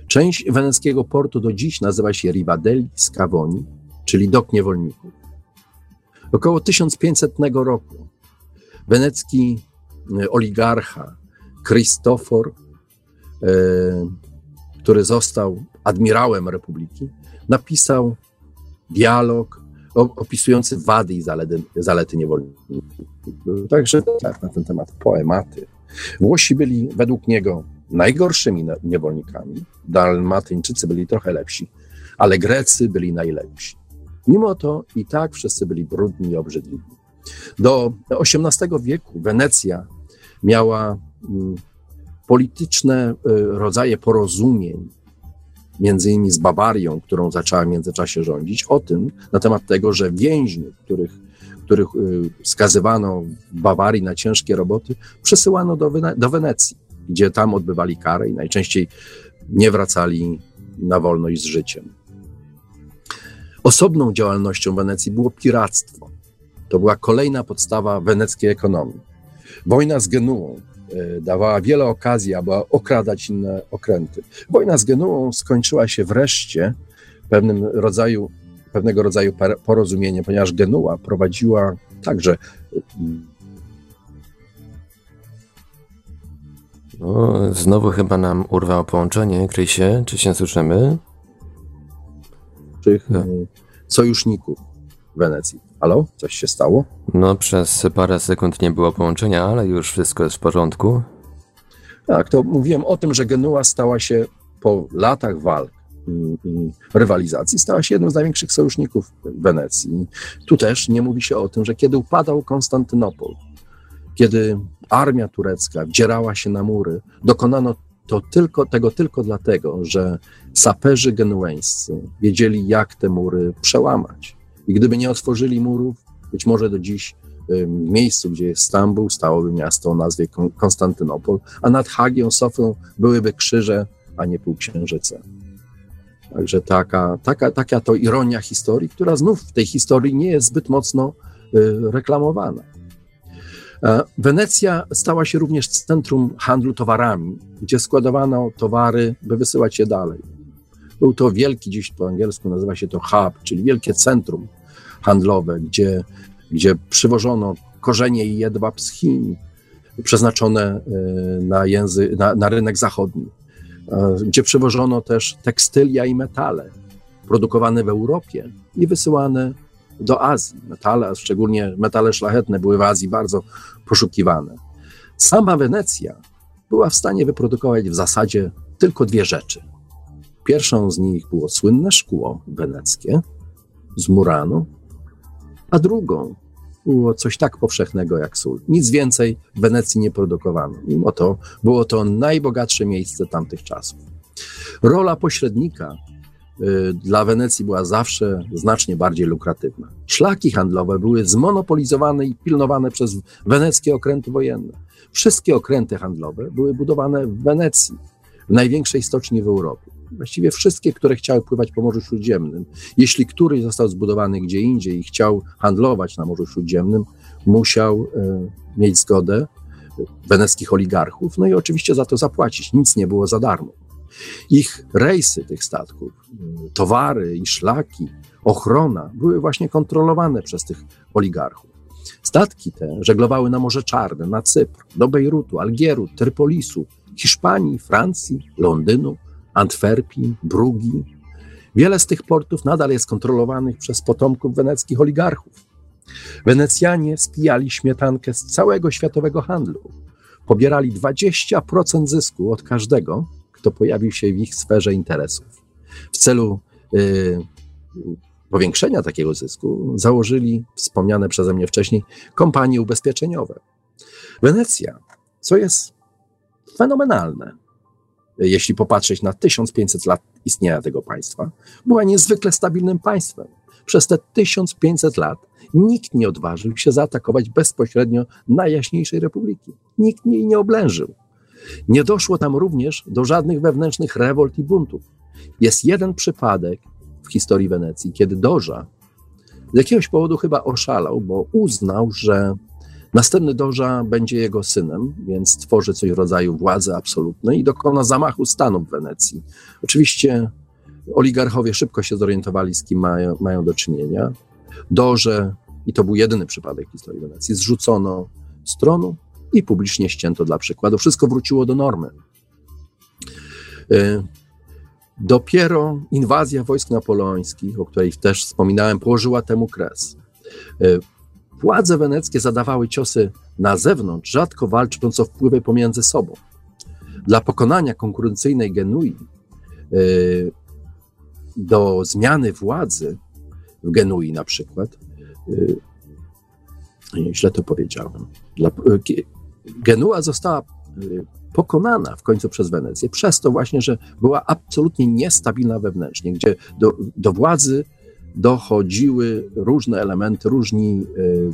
Część weneckiego portu do dziś nazywa się Rivadelli Scavoni, czyli dok niewolników. Około 1500 roku wenecki oligarcha Christofor, e, który został admirałem republiki, napisał dialog opisujący wady i zalety, zalety niewolników. Także tak, na ten temat poematy. Włosi byli według niego najgorszymi niewolnikami, Dalmatyńczycy byli trochę lepsi, ale Grecy byli najlepsi. Mimo to i tak wszyscy byli brudni i obrzydliwi. Do XVIII wieku Wenecja miała mm, polityczne y, rodzaje porozumień, między innymi z Bawarią, którą zaczęła w międzyczasie rządzić, o tym, na temat tego, że więźniów, których, których y, skazywano w Bawarii na ciężkie roboty, przesyłano do, do Wenecji, gdzie tam odbywali karę i najczęściej nie wracali na wolność z życiem. Osobną działalnością Wenecji było piractwo. To była kolejna podstawa weneckiej ekonomii. Wojna z Genuą e, dawała wiele okazji, aby okradać inne okręty. Wojna z Genuą skończyła się wreszcie pewnym rodzaju, pewnego rodzaju porozumieniem, ponieważ Genua prowadziła także no, znowu chyba nam urwało połączenie. Krysie, czy się słyszymy? no. sojuszników w Wenecji. Halo? Coś się stało? No, przez parę sekund nie było połączenia, ale już wszystko jest w porządku. Tak, to mówiłem o tym, że Genua stała się po latach walk i, i rywalizacji, stała się jednym z największych sojuszników Wenecji. Tu też nie mówi się o tym, że kiedy upadał Konstantynopol, kiedy armia turecka wdzierała się na mury, dokonano to tylko, tego tylko dlatego, że saperzy genueńscy wiedzieli, jak te mury przełamać. I gdyby nie otworzyli murów, być może do dziś miejscu, gdzie jest Stambuł, stałoby miasto o nazwie Konstantynopol, a nad Hagią, Sofią byłyby krzyże, a nie półksiężyce. Także taka, taka, taka to ironia historii, która znów w tej historii nie jest zbyt mocno y, reklamowana. E, Wenecja stała się również centrum handlu towarami, gdzie składowano towary, by wysyłać je dalej. Był to wielki, dziś po angielsku nazywa się to hub, czyli wielkie centrum handlowe, gdzie, gdzie przywożono korzenie i jedwab z Chin, przeznaczone e, na, język, na, na rynek zachodni, e, gdzie przywożono też tekstylia i metale produkowane w Europie i wysyłane do Azji. Metale, a szczególnie metale szlachetne, były w Azji bardzo poszukiwane. Sama Wenecja była w stanie wyprodukować w zasadzie tylko dwie rzeczy. Pierwszą z nich było słynne szkło weneckie z Muranu, a drugą było coś tak powszechnego jak sól. Nic więcej w Wenecji nie produkowano. Mimo to było to najbogatsze miejsce tamtych czasów. Rola pośrednika Y, dla Wenecji była zawsze znacznie bardziej lukratywna. Szlaki handlowe były zmonopolizowane i pilnowane przez weneckie okręty wojenne. Wszystkie okręty handlowe były budowane w Wenecji, w największej stoczni w Europie. Właściwie wszystkie, które chciały pływać po Morzu Śródziemnym. Jeśli któryś został zbudowany gdzie indziej i chciał handlować na Morzu Śródziemnym, musiał y, mieć zgodę weneckich oligarchów, no i oczywiście za to zapłacić. Nic nie było za darmo. Ich rejsy tych statków, towary i szlaki, ochrona były właśnie kontrolowane przez tych oligarchów. Statki te żeglowały na Morze Czarne, na Cypr, do Bejrutu, Algieru, Trypolisu, Hiszpanii, Francji, Londynu, Antwerpii, Brugi. Wiele z tych portów nadal jest kontrolowanych przez potomków weneckich oligarchów. Wenecjanie spijali śmietankę z całego światowego handlu. Pobierali 20% zysku od każdego, kto pojawił się w ich sferze interesów. W celu y, powiększenia takiego zysku założyli wspomniane przeze mnie wcześniej kompanie ubezpieczeniowe. Wenecja, co jest fenomenalne, jeśli popatrzeć na 1500 lat istnienia tego państwa, była niezwykle stabilnym państwem. Przez te 1500 lat nikt nie odważył się zaatakować bezpośrednio Najjaśniejszej Republiki. Nikt jej nie oblężył. Nie doszło tam również do żadnych wewnętrznych rewolt i buntów. Jest jeden przypadek w historii Wenecji, kiedy Doża z jakiegoś powodu chyba oszalał, bo uznał, że następny Doża będzie jego synem, więc tworzy coś w rodzaju władzy absolutnej i dokona zamachu stanu w Wenecji. Oczywiście oligarchowie szybko się zorientowali, z kim mają, mają do czynienia. Doże, i to był jedyny przypadek w historii Wenecji, zrzucono z tronu i publicznie ścięto dla przykładu. Wszystko wróciło do normy. Y, dopiero inwazja wojsk napoleońskich, o której też wspominałem, położyła temu kres. Władze weneckie zadawały ciosy na zewnątrz, rzadko walcząc o wpływy pomiędzy sobą. Dla pokonania konkurencyjnej Genui y, do zmiany władzy w Genui na przykład, źle to powiedziałem, dla, Genua została pokonana w końcu przez Wenecję, przez to właśnie, że była absolutnie niestabilna wewnętrznie, gdzie do, do władzy dochodziły różne elementy, różni y,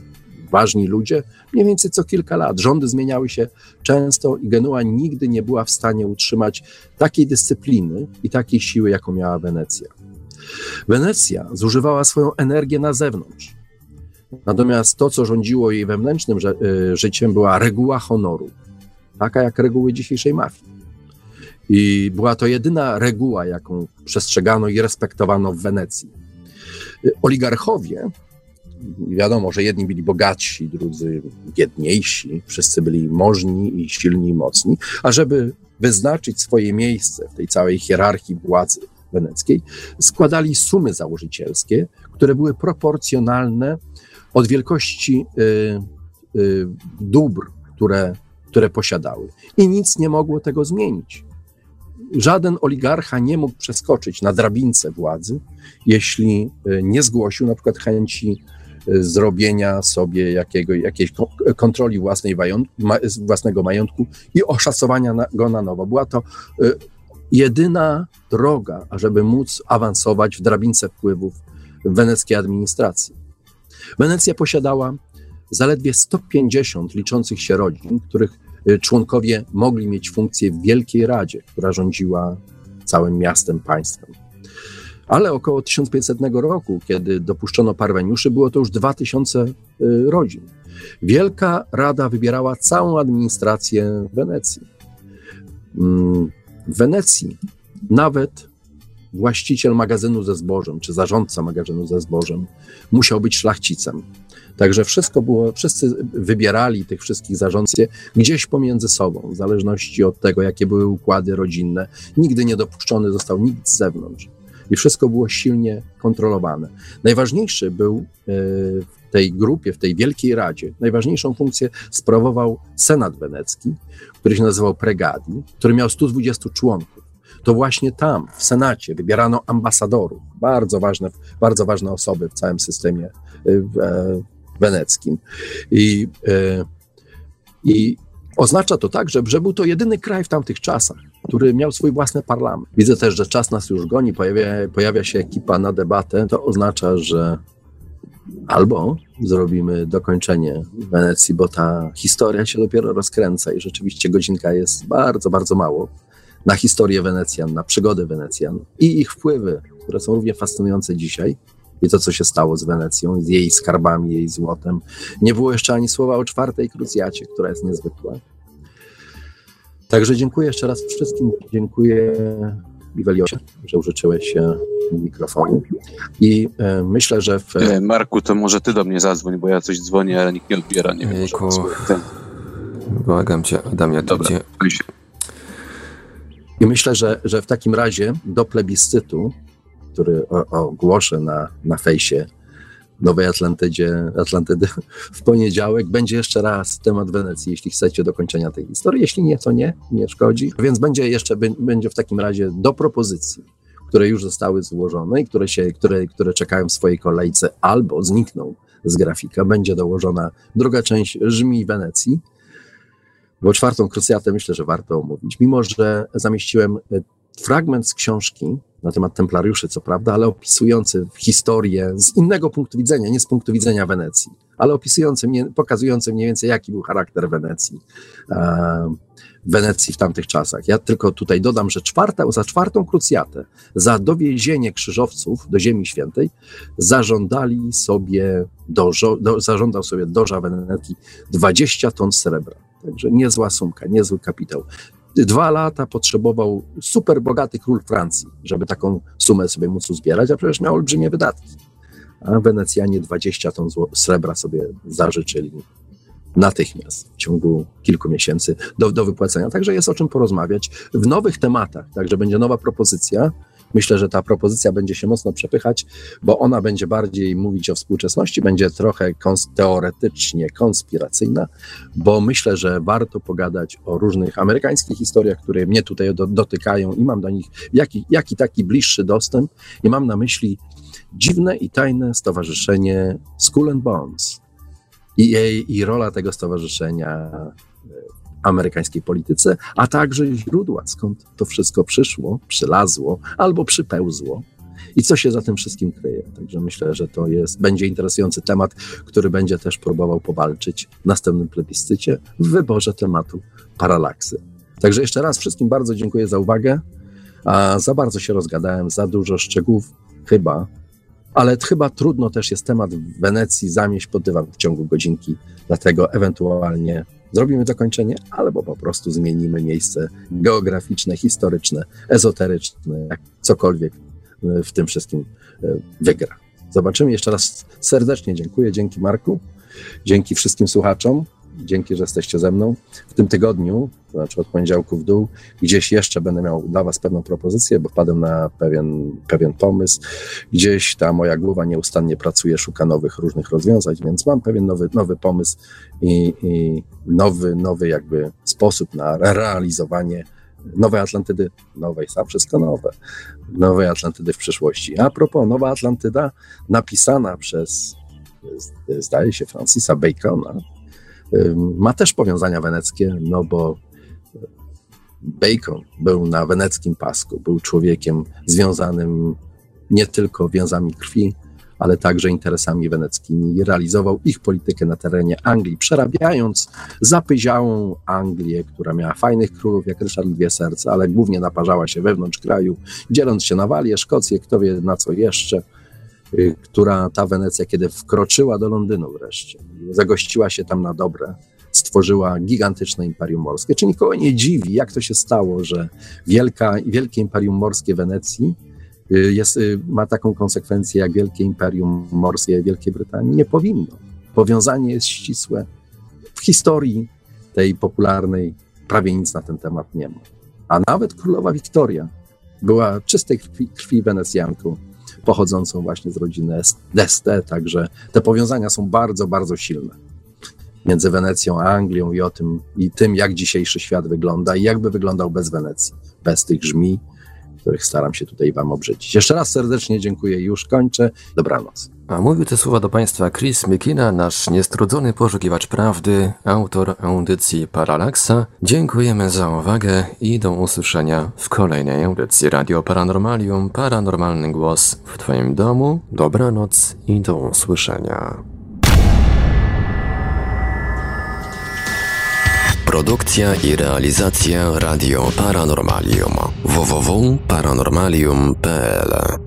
ważni ludzie, mniej więcej co kilka lat. Rządy zmieniały się często i Genua nigdy nie była w stanie utrzymać takiej dyscypliny i takiej siły, jaką miała Wenecja. Wenecja zużywała swoją energię na zewnątrz. Natomiast to, co rządziło jej wewnętrznym y, życiem, była reguła honoru, taka jak reguły dzisiejszej mafii. I była to jedyna reguła, jaką przestrzegano i respektowano w Wenecji. Oligarchowie, wiadomo, że jedni byli bogatsi, drudzy biedniejsi, wszyscy byli możni i silni i mocni, a żeby wyznaczyć swoje miejsce w tej całej hierarchii władzy weneckiej, składali sumy założycielskie, które były proporcjonalne od wielkości y, y, dóbr, które, które posiadały. I nic nie mogło tego zmienić. Żaden oligarcha nie mógł przeskoczyć na drabince władzy, jeśli y, nie zgłosił na przykład chęci zrobienia sobie jakiego, jakiejś kontroli własnej własnego majątku i oszacowania go na nowo. Była to jedyna droga, ażeby móc awansować w drabince wpływów weneckiej administracji. Wenecja posiadała zaledwie 150 liczących się rodzin, których członkowie mogli mieć funkcję w Wielkiej Radzie, która rządziła całym miastem, państwem. Ale około 1500 roku, kiedy dopuszczono parweniuszy, było to już 2000 y, rodzin. Wielka Rada wybierała całą administrację Wenecji. Mm, w Wenecji nawet właściciel magazynu ze zbożem, czy zarządca magazynu ze zbożem musiał być szlachcicem. Także wszystko było, wszyscy wybierali tych wszystkich zarządców gdzieś pomiędzy sobą, w zależności od tego, jakie były układy rodzinne. Nigdy nie dopuszczony został nikt z zewnątrz. I wszystko było silnie kontrolowane. Najważniejszy był e, w tej grupie, w tej wielkiej radzie, najważniejszą funkcję sprawował Senat Wenecki, który się nazywał Pregadi, który miał 120 członków to właśnie tam, w Senacie, wybierano ambasadorów, bardzo ważne, bardzo ważne osoby w całym systemie y, e, weneckim. I, e, i oznacza to tak, że, że był to jedyny kraj w tamtych czasach, który miał swój własny parlament. Widzę też, że czas nas już goni, pojawia, pojawia się ekipa na debatę. To oznacza, że albo zrobimy dokończenie Wenecji, bo ta historia się dopiero rozkręca i rzeczywiście godzinka jest bardzo, bardzo mało na historię Wenecjan, na przygody Wenecjan i ich wpływy, które są równie fascynujące dzisiaj. I to, co się stało z Wenecją, z jej skarbami, jej złotem. Nie było jeszcze ani słowa o czwartej krucjacie, która jest niezwykła. Także dziękuję jeszcze raz wszystkim. Dziękuję Iweliosie, że użyczyłeś się mikrofonu. I e, myślę, że w... E, Marku, to może ty do mnie zadzwoń, bo ja coś dzwonię, ale nikt nie odbiera. Nie wiem. Ten... Błagam cię, Adamie, to Dobra, gdzie... I myślę, że, że w takim razie do plebiscytu, który ogłoszę na, na fejsie Nowej Atlantydzie, Atlantydy w poniedziałek. Będzie jeszcze raz temat Wenecji, jeśli chcecie dokończenia tej historii. Jeśli nie, to nie, nie szkodzi. Więc będzie jeszcze, będzie w takim razie do propozycji, które już zostały złożone i które, się, które, które czekają w swojej kolejce albo znikną z grafika. Będzie dołożona druga część Rzmi Wenecji. Bo czwartą krucjatę myślę, że warto omówić. Mimo, że zamieściłem e, fragment z książki na temat templariuszy, co prawda, ale opisujący historię z innego punktu widzenia, nie z punktu widzenia Wenecji, ale opisujący, pokazujący mniej więcej, jaki był charakter Wenecji. E, Wenecji w tamtych czasach. Ja tylko tutaj dodam, że czwarta, za czwartą krucjatę, za dowiezienie krzyżowców do Ziemi Świętej, zażądali sobie, do, zażądał sobie doża Wenecji 20 ton srebra. Także niezła sumka, niezły kapitał. Dwa lata potrzebował super bogaty król Francji, żeby taką sumę sobie móc uzbierać, a przecież miał olbrzymie wydatki. A Wenecjanie 20 ton srebra sobie zażyczyli natychmiast w ciągu kilku miesięcy do, do wypłacenia. Także jest o czym porozmawiać w nowych tematach. Także będzie nowa propozycja. Myślę, że ta propozycja będzie się mocno przepychać, bo ona będzie bardziej mówić o współczesności, będzie trochę kons teoretycznie konspiracyjna, bo myślę, że warto pogadać o różnych amerykańskich historiach, które mnie tutaj do, dotykają i mam do nich jaki, jaki taki bliższy dostęp. I mam na myśli dziwne i tajne stowarzyszenie Skull and Bones i, jej, i rola tego stowarzyszenia amerykańskiej polityce, a także źródła, skąd to wszystko przyszło, przylazło albo przypełzło i co się za tym wszystkim kryje. Także myślę, że to jest, będzie interesujący temat, który będzie też próbował powalczyć w następnym plebiscycie w wyborze tematu paralaksy. Także jeszcze raz wszystkim bardzo dziękuję za uwagę. A za bardzo się rozgadałem, za dużo szczegółów chyba ale chyba trudno też jest temat w Wenecji zamieść pod dywan w ciągu godzinki, dlatego ewentualnie zrobimy dokończenie, albo po prostu zmienimy miejsce geograficzne, historyczne, ezoteryczne, jak cokolwiek e, w tym wszystkim e, wygra. Zobaczymy. Jeszcze raz serdecznie dziękuję. Dzięki Marku, dzięki wszystkim słuchaczom. Dzięki, że jesteście ze mną. W tym tygodniu, to znaczy od poniedziałku w dół, gdzieś jeszcze będę miał dla Was pewną propozycję, bo wpadłem na pewien, pewien pomysł. Gdzieś ta moja głowa nieustannie pracuje, szuka nowych różnych rozwiązań, więc mam pewien nowy, nowy pomysł i, i nowy, nowy jakby sposób na realizowanie Nowej Atlantydy, nowej, sam wszystko nowe, Nowej Atlantydy w przyszłości. A propos, Nowa Atlantyda napisana przez, zdaje się, Francisa Bacona, ma też powiązania weneckie, no bo Bacon był na weneckim pasku, był człowiekiem związanym nie tylko więzami krwi, ale także interesami weneckimi realizował ich politykę na terenie Anglii, przerabiając zapyziałą Anglię, która miała fajnych królów jak Ryszard Dwie Serce, ale głównie naparzała się wewnątrz kraju, dzieląc się na Walię, Szkocję, kto wie na co jeszcze. Y, która ta Wenecja, kiedy wkroczyła do Londynu wreszcie, zagościła się tam na dobre, stworzyła gigantyczne imperium morskie. Czy nikogo nie dziwi, jak to się stało, że wielka, wielkie imperium morskie Wenecji y, jest, y, ma taką konsekwencję jak wielkie imperium morskie Wielkiej Brytanii? Nie powinno. Powiązanie jest ścisłe. W historii tej popularnej prawie nic na ten temat nie ma. A nawet królowa Wiktoria była czystej krwi, krwi Wenecjanką pochodzącą właśnie z rodziny d'Este, także te powiązania są bardzo, bardzo silne między Wenecją a Anglią i o tym, i tym, jak dzisiejszy świat wygląda i jakby wyglądał bez Wenecji, bez tych żmi, których staram się tutaj Wam obrzydzić. Jeszcze raz serdecznie dziękuję i już kończę. Dobranoc. A mówił te słowa do Państwa Chris McKenna, nasz niestrudzony poszukiwacz prawdy, autor audycji Paralaksa. Dziękujemy za uwagę i do usłyszenia w kolejnej audycji Radio Paranormalium, Paranormalny Głos w Twoim domu. Dobranoc i do usłyszenia. Produkcja i realizacja Radio Paranormalium www.paranormalium.pl